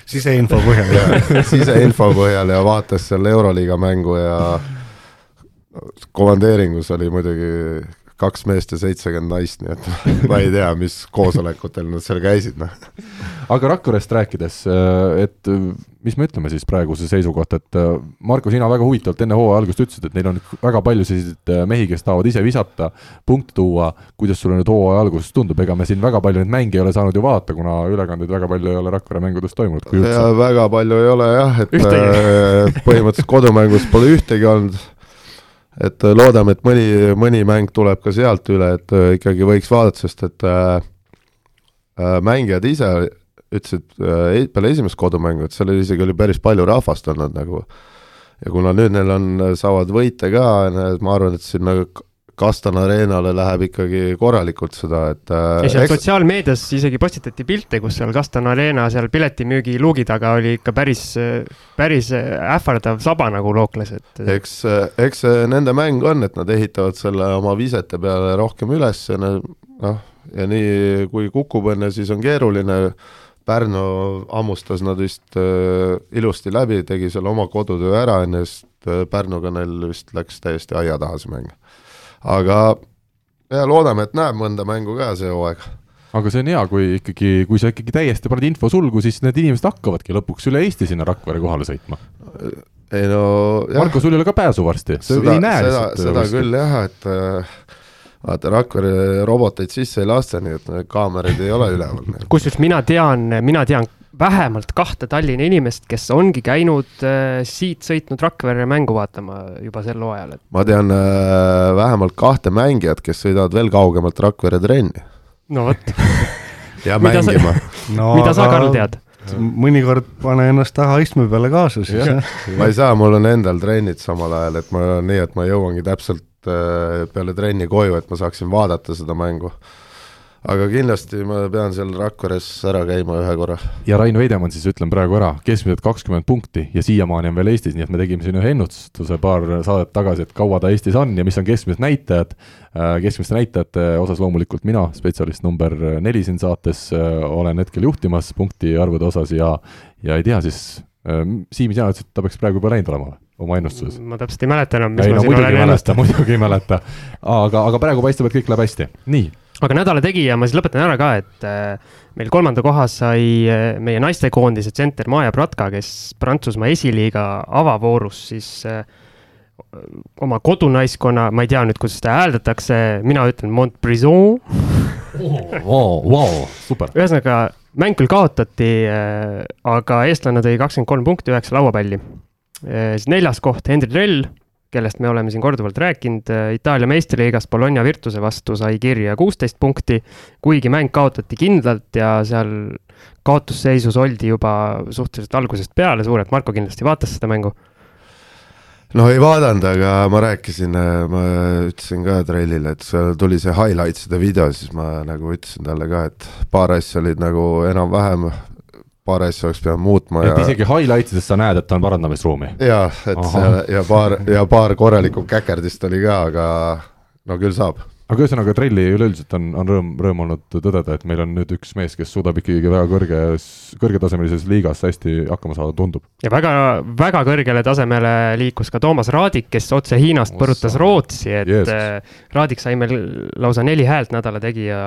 siseinfo põhjal. siseinfo põhjal ja vaatas seal Euroliiga mängu ja komandeeringus oli muidugi kaks meest ja seitsekümmend naist, nii et ma ei tea, mis koosolekutel nad seal käisid, noh. aga Rakverest rääkides, et äh, mis me ütleme siis praeguse seisu kohta, et äh, Marko, sina väga huvitavalt enne hooaja algust ütlesid, et neil on väga palju selliseid äh, mehi, kes tahavad ise visata, punkte tuua, kuidas sulle nüüd hooaja alguses tundub, ega me siin väga palju neid mänge ei ole saanud ju vaadata, kuna ülekandeid väga palju ei ole Rakvere mängudest toimunud, kui üldse. väga palju ei ole jah, et Ühtegi. äh, põhimõtteliselt kodumängus pole ühtegi olnud. Et äh, loodame, et mõni, mõni mäng tuleb ka sealt üle, et äh, ikkagi võiks vaadata, sest et äh, äh, mängijad ise ütlesid äh, peale esimest kodumängu, et seal oli isegi oli päris palju rahvast olnud nagu. ja kuna nüüd neil on, saavad võite ka, ma arvan, et sinna Kastan Arenale läheb ikkagi korralikult seda, et äh, ja seal eks- sotsiaalmeedias isegi postitati pilte, kus seal Kastan Arena seal piletimüügi luugi taga oli ikka päris, päris ähvardav saba nagu lookles, et eks, eks see nende mäng on, et nad ehitavad selle oma visete peale rohkem üles ja noh, ja nii kui kukub õnne, siis on keeruline. Pärnu hammustas nad vist äh, ilusti läbi, tegi selle oma kodutöö ära enne, sest äh, Pärnuga neil vist läks täiesti aia taha see mäng. Aga ja loodame, et näeb mõnda mängu ka see hooaeg. aga see on hea, kui ikkagi, kui sa ikkagi täiesti paned info sulgu, siis need inimesed hakkavadki lõpuks üle Eesti sinna Rakvere kohale sõitma. ei no jah, Marko, sul ei ole ka pääsu varsti, sa seda ei, näe seda, lihtsalt seda kuskil. küll jah, et äh, vaata Rakvere roboteid sisse ei lasta, nii et need kaamerad ei ole üleval. kusjuures mina tean, mina tean vähemalt kahte Tallinna inimest, kes ongi käinud äh, siit sõitnud Rakvere mängu vaatama juba sel hooajal, et ma tean äh, vähemalt kahte mängijat, kes sõidavad veel kaugemalt Rakvere trenni no vot, ja mängima. no, mida sa, Karl? tead? mõnikord pane ennast taha istme peale kaasa siis ma ei saa, mul on endal trennid samal ajal, et ma nii, et ma jõuangi täpselt äh, peale trenni koju, et ma saaksin vaadata seda mängu. Aga kindlasti ma pean seal Rakveres ära käima ühe korra. ja Rain Veidemann siis ütlen praegu ära, keskmiselt kakskümmend punkti ja siiamaani on veel Eestis, nii et me tegime siin ühe ennustuse paar saadet tagasi, et kaua ta Eestis on ja mis on keskmised näitajad. keskmiste näitajate osas loomulikult mina, spetsialist number neli siin saates, olen hetkel juhtimas punkti arvude osas ja, ja ei tea siis, Siim, sina ütlesid, et ta peaks praegu juba läinud olema või? oma ennustuses? ma täpselt ei mäleta enam, mis ei ma no siin muidugi olen ei mäleta, ennustanud. muidugi ei mäleta. aga, aga praegu paistab, et kõik läheb hästi. nii, aga nädala tegija ma siis lõpetan ära ka, et äh, meil kolmanda koha sai äh, meie naistekoondise tsenter Maja Pratka, kes Prantsusmaa esiliiga avavoorus siis äh, oma kodunaiskonna, ma ei tea nüüd, kuidas seda hääldatakse, mina ütlen Montbrison. vau, vau, super. ühesõnaga, mäng küll kaotati, aga eestlane tõi kakskümmend kolm punkti, üheksa lauapalli. siis neljas koht Henri Drell, kellest me oleme siin korduvalt rääkinud, Itaalia meistriliigas Bologna Virtuse vastu sai kirja kuusteist punkti, kuigi mäng kaotati kindlalt ja seal kaotusseisus oldi juba suhteliselt algusest peale, suurelt Marko kindlasti vaatas seda mängu. no ei vaadanud, aga ma rääkisin, ma ütlesin ka Trellile, et seal tuli see highlights'ide video, siis ma nagu ütlesin talle ka, et paar asja olid nagu enam-vähem, paar asja oleks pidanud muutma et ja isegi highlights idest sa näed, et on parandamisruumi. jaa, et Ahah. seal ja paar ja paar korralikku käkerdist oli ka, aga no küll saab. aga ühesõnaga trelli üleüldiselt on, on rõõm, rõõm olnud tõdeda, et meil on nüüd üks mees, kes suudab ikkagi väga kõrges, kõrgetasemelises liigas hästi hakkama saada, tundub. ja väga, väga kõrgele tasemele liikus ka Toomas Raadik, kes otse Hiinast põrutas Rootsi, et yes. Äh, Raadik sai meil lausa neli häält nädala tegija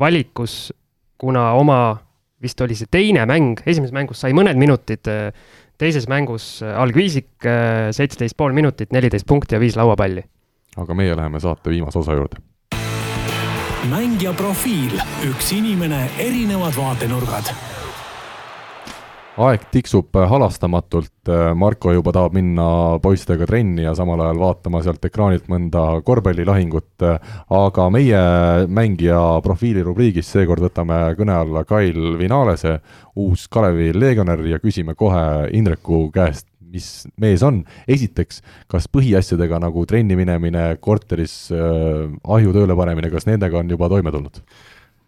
valikus, kuna oma, vist oli see teine mäng, esimeses mängus sai mõned minutid, äh, teises mängus algviisik, seitseteist pool minutit, neliteist punkti ja viis lauapalli aga meie läheme saate viimase osa juurde. mängija profiil, üks inimene, erinevad vaatenurgad aeg tiksub halastamatult, Marko juba tahab minna poistega trenni ja samal ajal vaatama sealt ekraanilt mõnda korvpallilahingut, aga meie mängija profiili rubriigis seekord võtame kõne alla Kail Vinalese, uus Kalevi legionär ja küsime kohe Indreku käest, mis mees on. esiteks, kas põhiasjadega nagu trenni minemine, korteris äh, ahju tööle panemine, kas nendega on juba toime tulnud?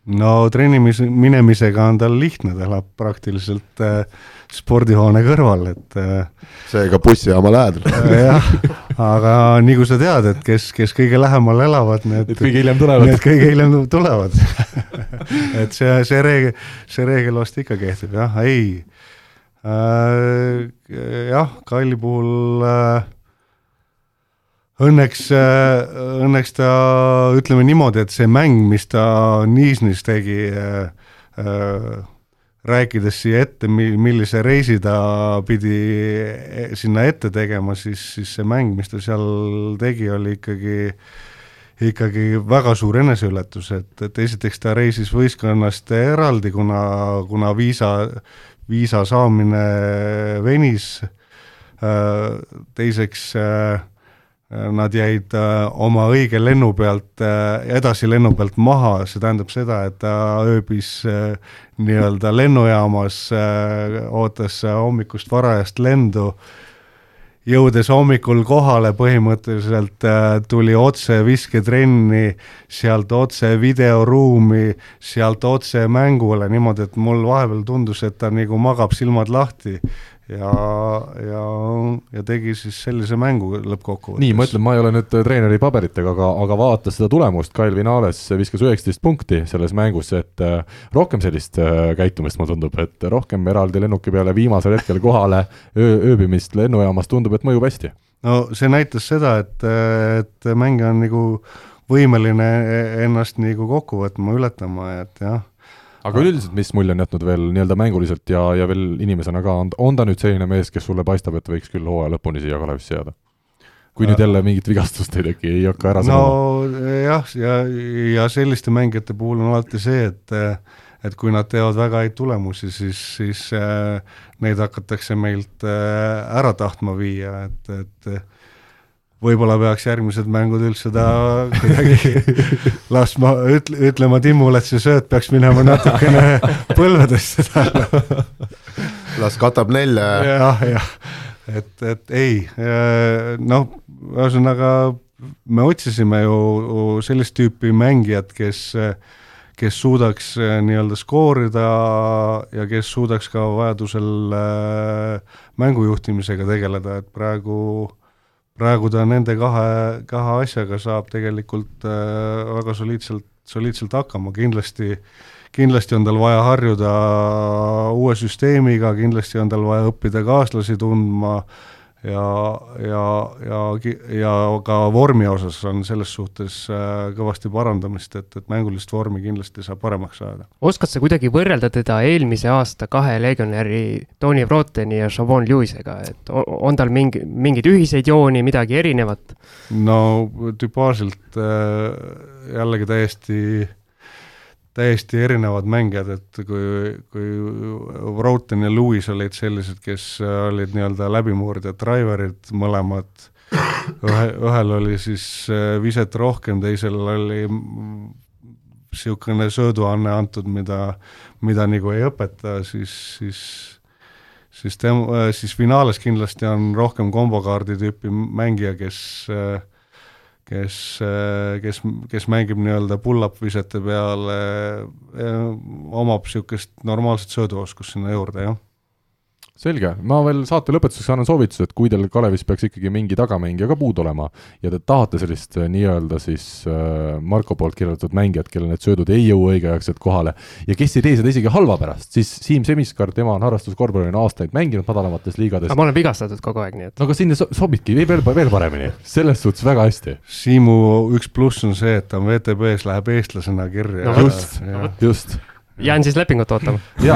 No trennimis-, minemisega on tal lihtne, ta elab praktiliselt äh, spordihoone kõrval, et äh, seega bussijaama lähedal. Äh, jah, aga nii kui sa tead, et kes, kes kõige lähemal elavad, need Need kõige hiljem tulevad. Need kõige hiljem tulevad. Et see, see reegel, see reegel vast ikka kehtib jah, ei. Äh, jah, Kalli puhul äh, õnneks, äh, õnneks ta, ütleme niimoodi, et see mäng, mis ta Niisnis tegi, rääkides siia ette, mi-, millise reisi ta pidi e, sinna ette tegema, siis, siis see mäng, mis ta seal tegi, oli ikkagi ikkagi väga suur eneseületus, et, et esiteks ta reisis võistkonnast eraldi, kuna, kuna viisa, viisa saamine venis, äh, teiseks äh, nad jäid äh, oma õige lennu pealt, edasi lennu pealt maha, see tähendab seda, et ta ööbis nii-öelda lennujaamas, ootas hommikust varajast lendu. Jõudes hommikul kohale põhimõtteliselt äh, tuli otse visketrenni, sealt otse videoruumi, sealt otse mängule, niimoodi, et mul vahepeal tundus, et ta nagu magab silmad lahti ja, ja, ja tegi siis sellise mängu lõppkokkuvõttes. nii, ma ütlen, ma ei ole nüüd treeneri paberitega, aga, aga vaata seda tulemust, Kail Vinales viskas üheksateist punkti selles mängus, et äh, rohkem sellist äh, käitumist, mulle tundub, et rohkem eraldi lennuki peale viimasel hetkel kohale öö, ööbimist lennujaamas tundub, et mõjub hästi. no see näitas seda, et, et mängija on nagu võimeline ennast nagu kokku võtma, ületama, et jah aga üleüldiselt, mis mulje on jätnud veel nii-öelda mänguliselt ja, ja veel inimesena ka, on, on ta nüüd selline mees, kes sulle paistab, et võiks küll hooaja lõpuni siia Kalevisse jääda? kui nüüd jälle mingit vigastust ei teki, ei hakka ära no jah, ja, ja selliste mängijate puhul on alati see, et et kui nad teevad väga häid tulemusi, siis, siis äh, neid hakatakse meilt äh, ära tahtma viia, et, et võib-olla peaks järgmised mängud üldse ta kuidagi laskma, ütle, ütlema Timmule, et see sööt peaks minema natukene põlvedesse talle. Las katab nelja. Ja. jah, jah, et, et ei, noh, ühesõnaga me otsisime ju sellist tüüpi mängijat, kes kes suudaks nii-öelda skoorida ja kes suudaks ka vajadusel mängujuhtimisega tegeleda, et praegu äh, praegu ta nende kahe, kahe asjaga saab tegelikult äh, väga soliidselt, soliidselt hakkama, kindlasti kindlasti on tal vaja harjuda uue süsteemiga, kindlasti on tal vaja õppida kaaslasi tundma ja, ja, ja, ja ka vormi osas on selles suhtes äh, kõvasti parandamist, et, et mängulist vormi kindlasti saab paremaks saada. oskad sa kuidagi võrrelda teda eelmise aasta kahe legionäri Tony Vroteni ja Chavon Lewisega, et on tal mingi, mingeid ühiseid jooni, midagi erinevat? no tüpaažilt äh, jällegi täiesti täiesti erinevad mängijad, et kui, kui Broughton ja Lewis olid sellised, kes olid nii-öelda läbimurdjad, driver'id mõlemad, ühe, ühel oli siis äh, viset rohkem, teisel oli niisugune sööduanne antud, mida, mida nagu ei õpeta, siis, siis siis tem-, siis finaalis kindlasti on rohkem kombokaardi tüüpi mängija, kes äh, kes, kes, kes mängib nii-öelda pull-up visete peale, omab niisugust normaalset sööduoskust sinna juurde, jah. Selge, ma veel saate lõpetuseks annan soovituse, et kui teil Kalevis peaks ikkagi mingi tagamängija ka puudu olema ja te tahate sellist äh, nii-öelda siis äh, Marko poolt kirjeldatud mängijat, kellel need söödud ei jõua õigeaegselt kohale ja kes ei tee seda isegi halva pärast, siis Siim Semiskar, tema on harrastuskorvpallina aastaid mänginud madalamates liigades. aga ma olen vigastatud kogu aeg, nii et. no aga sinna so sobibki veel, veel paremini, selles suhtes väga hästi. Siimu üks pluss on see, et ta on VTB-s, läheb eestlasena kirja no,. just, just jään siis lepingut ootama. ja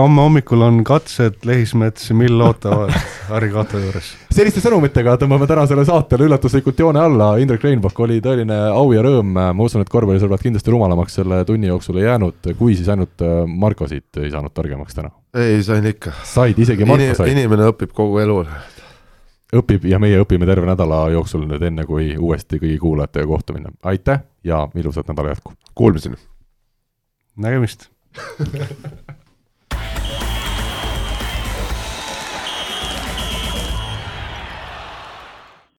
homme hommikul on katsed Lehismets ja Mill ootavad Harri Kato juures. selliste sõnumitega tõmbame tänasele saatele üllatuslikult joone alla, Indrek Reinbach oli tõeline au ja rõõm, ma usun, et korvpallisõbrad kindlasti rumalamaks selle tunni jooksul ei jäänud, kui siis ainult äh, Marko siit ei saanud targemaks täna. ei, sain ikka. said, isegi Marko sai. inimene õpib kogu elu. õpib ja meie õpime terve nädala jooksul nüüd, enne kui uuesti kõigi kuulajatega kohtu minna. aitäh ja ilusat nädala jätku! Kuulmiseni! Nägemist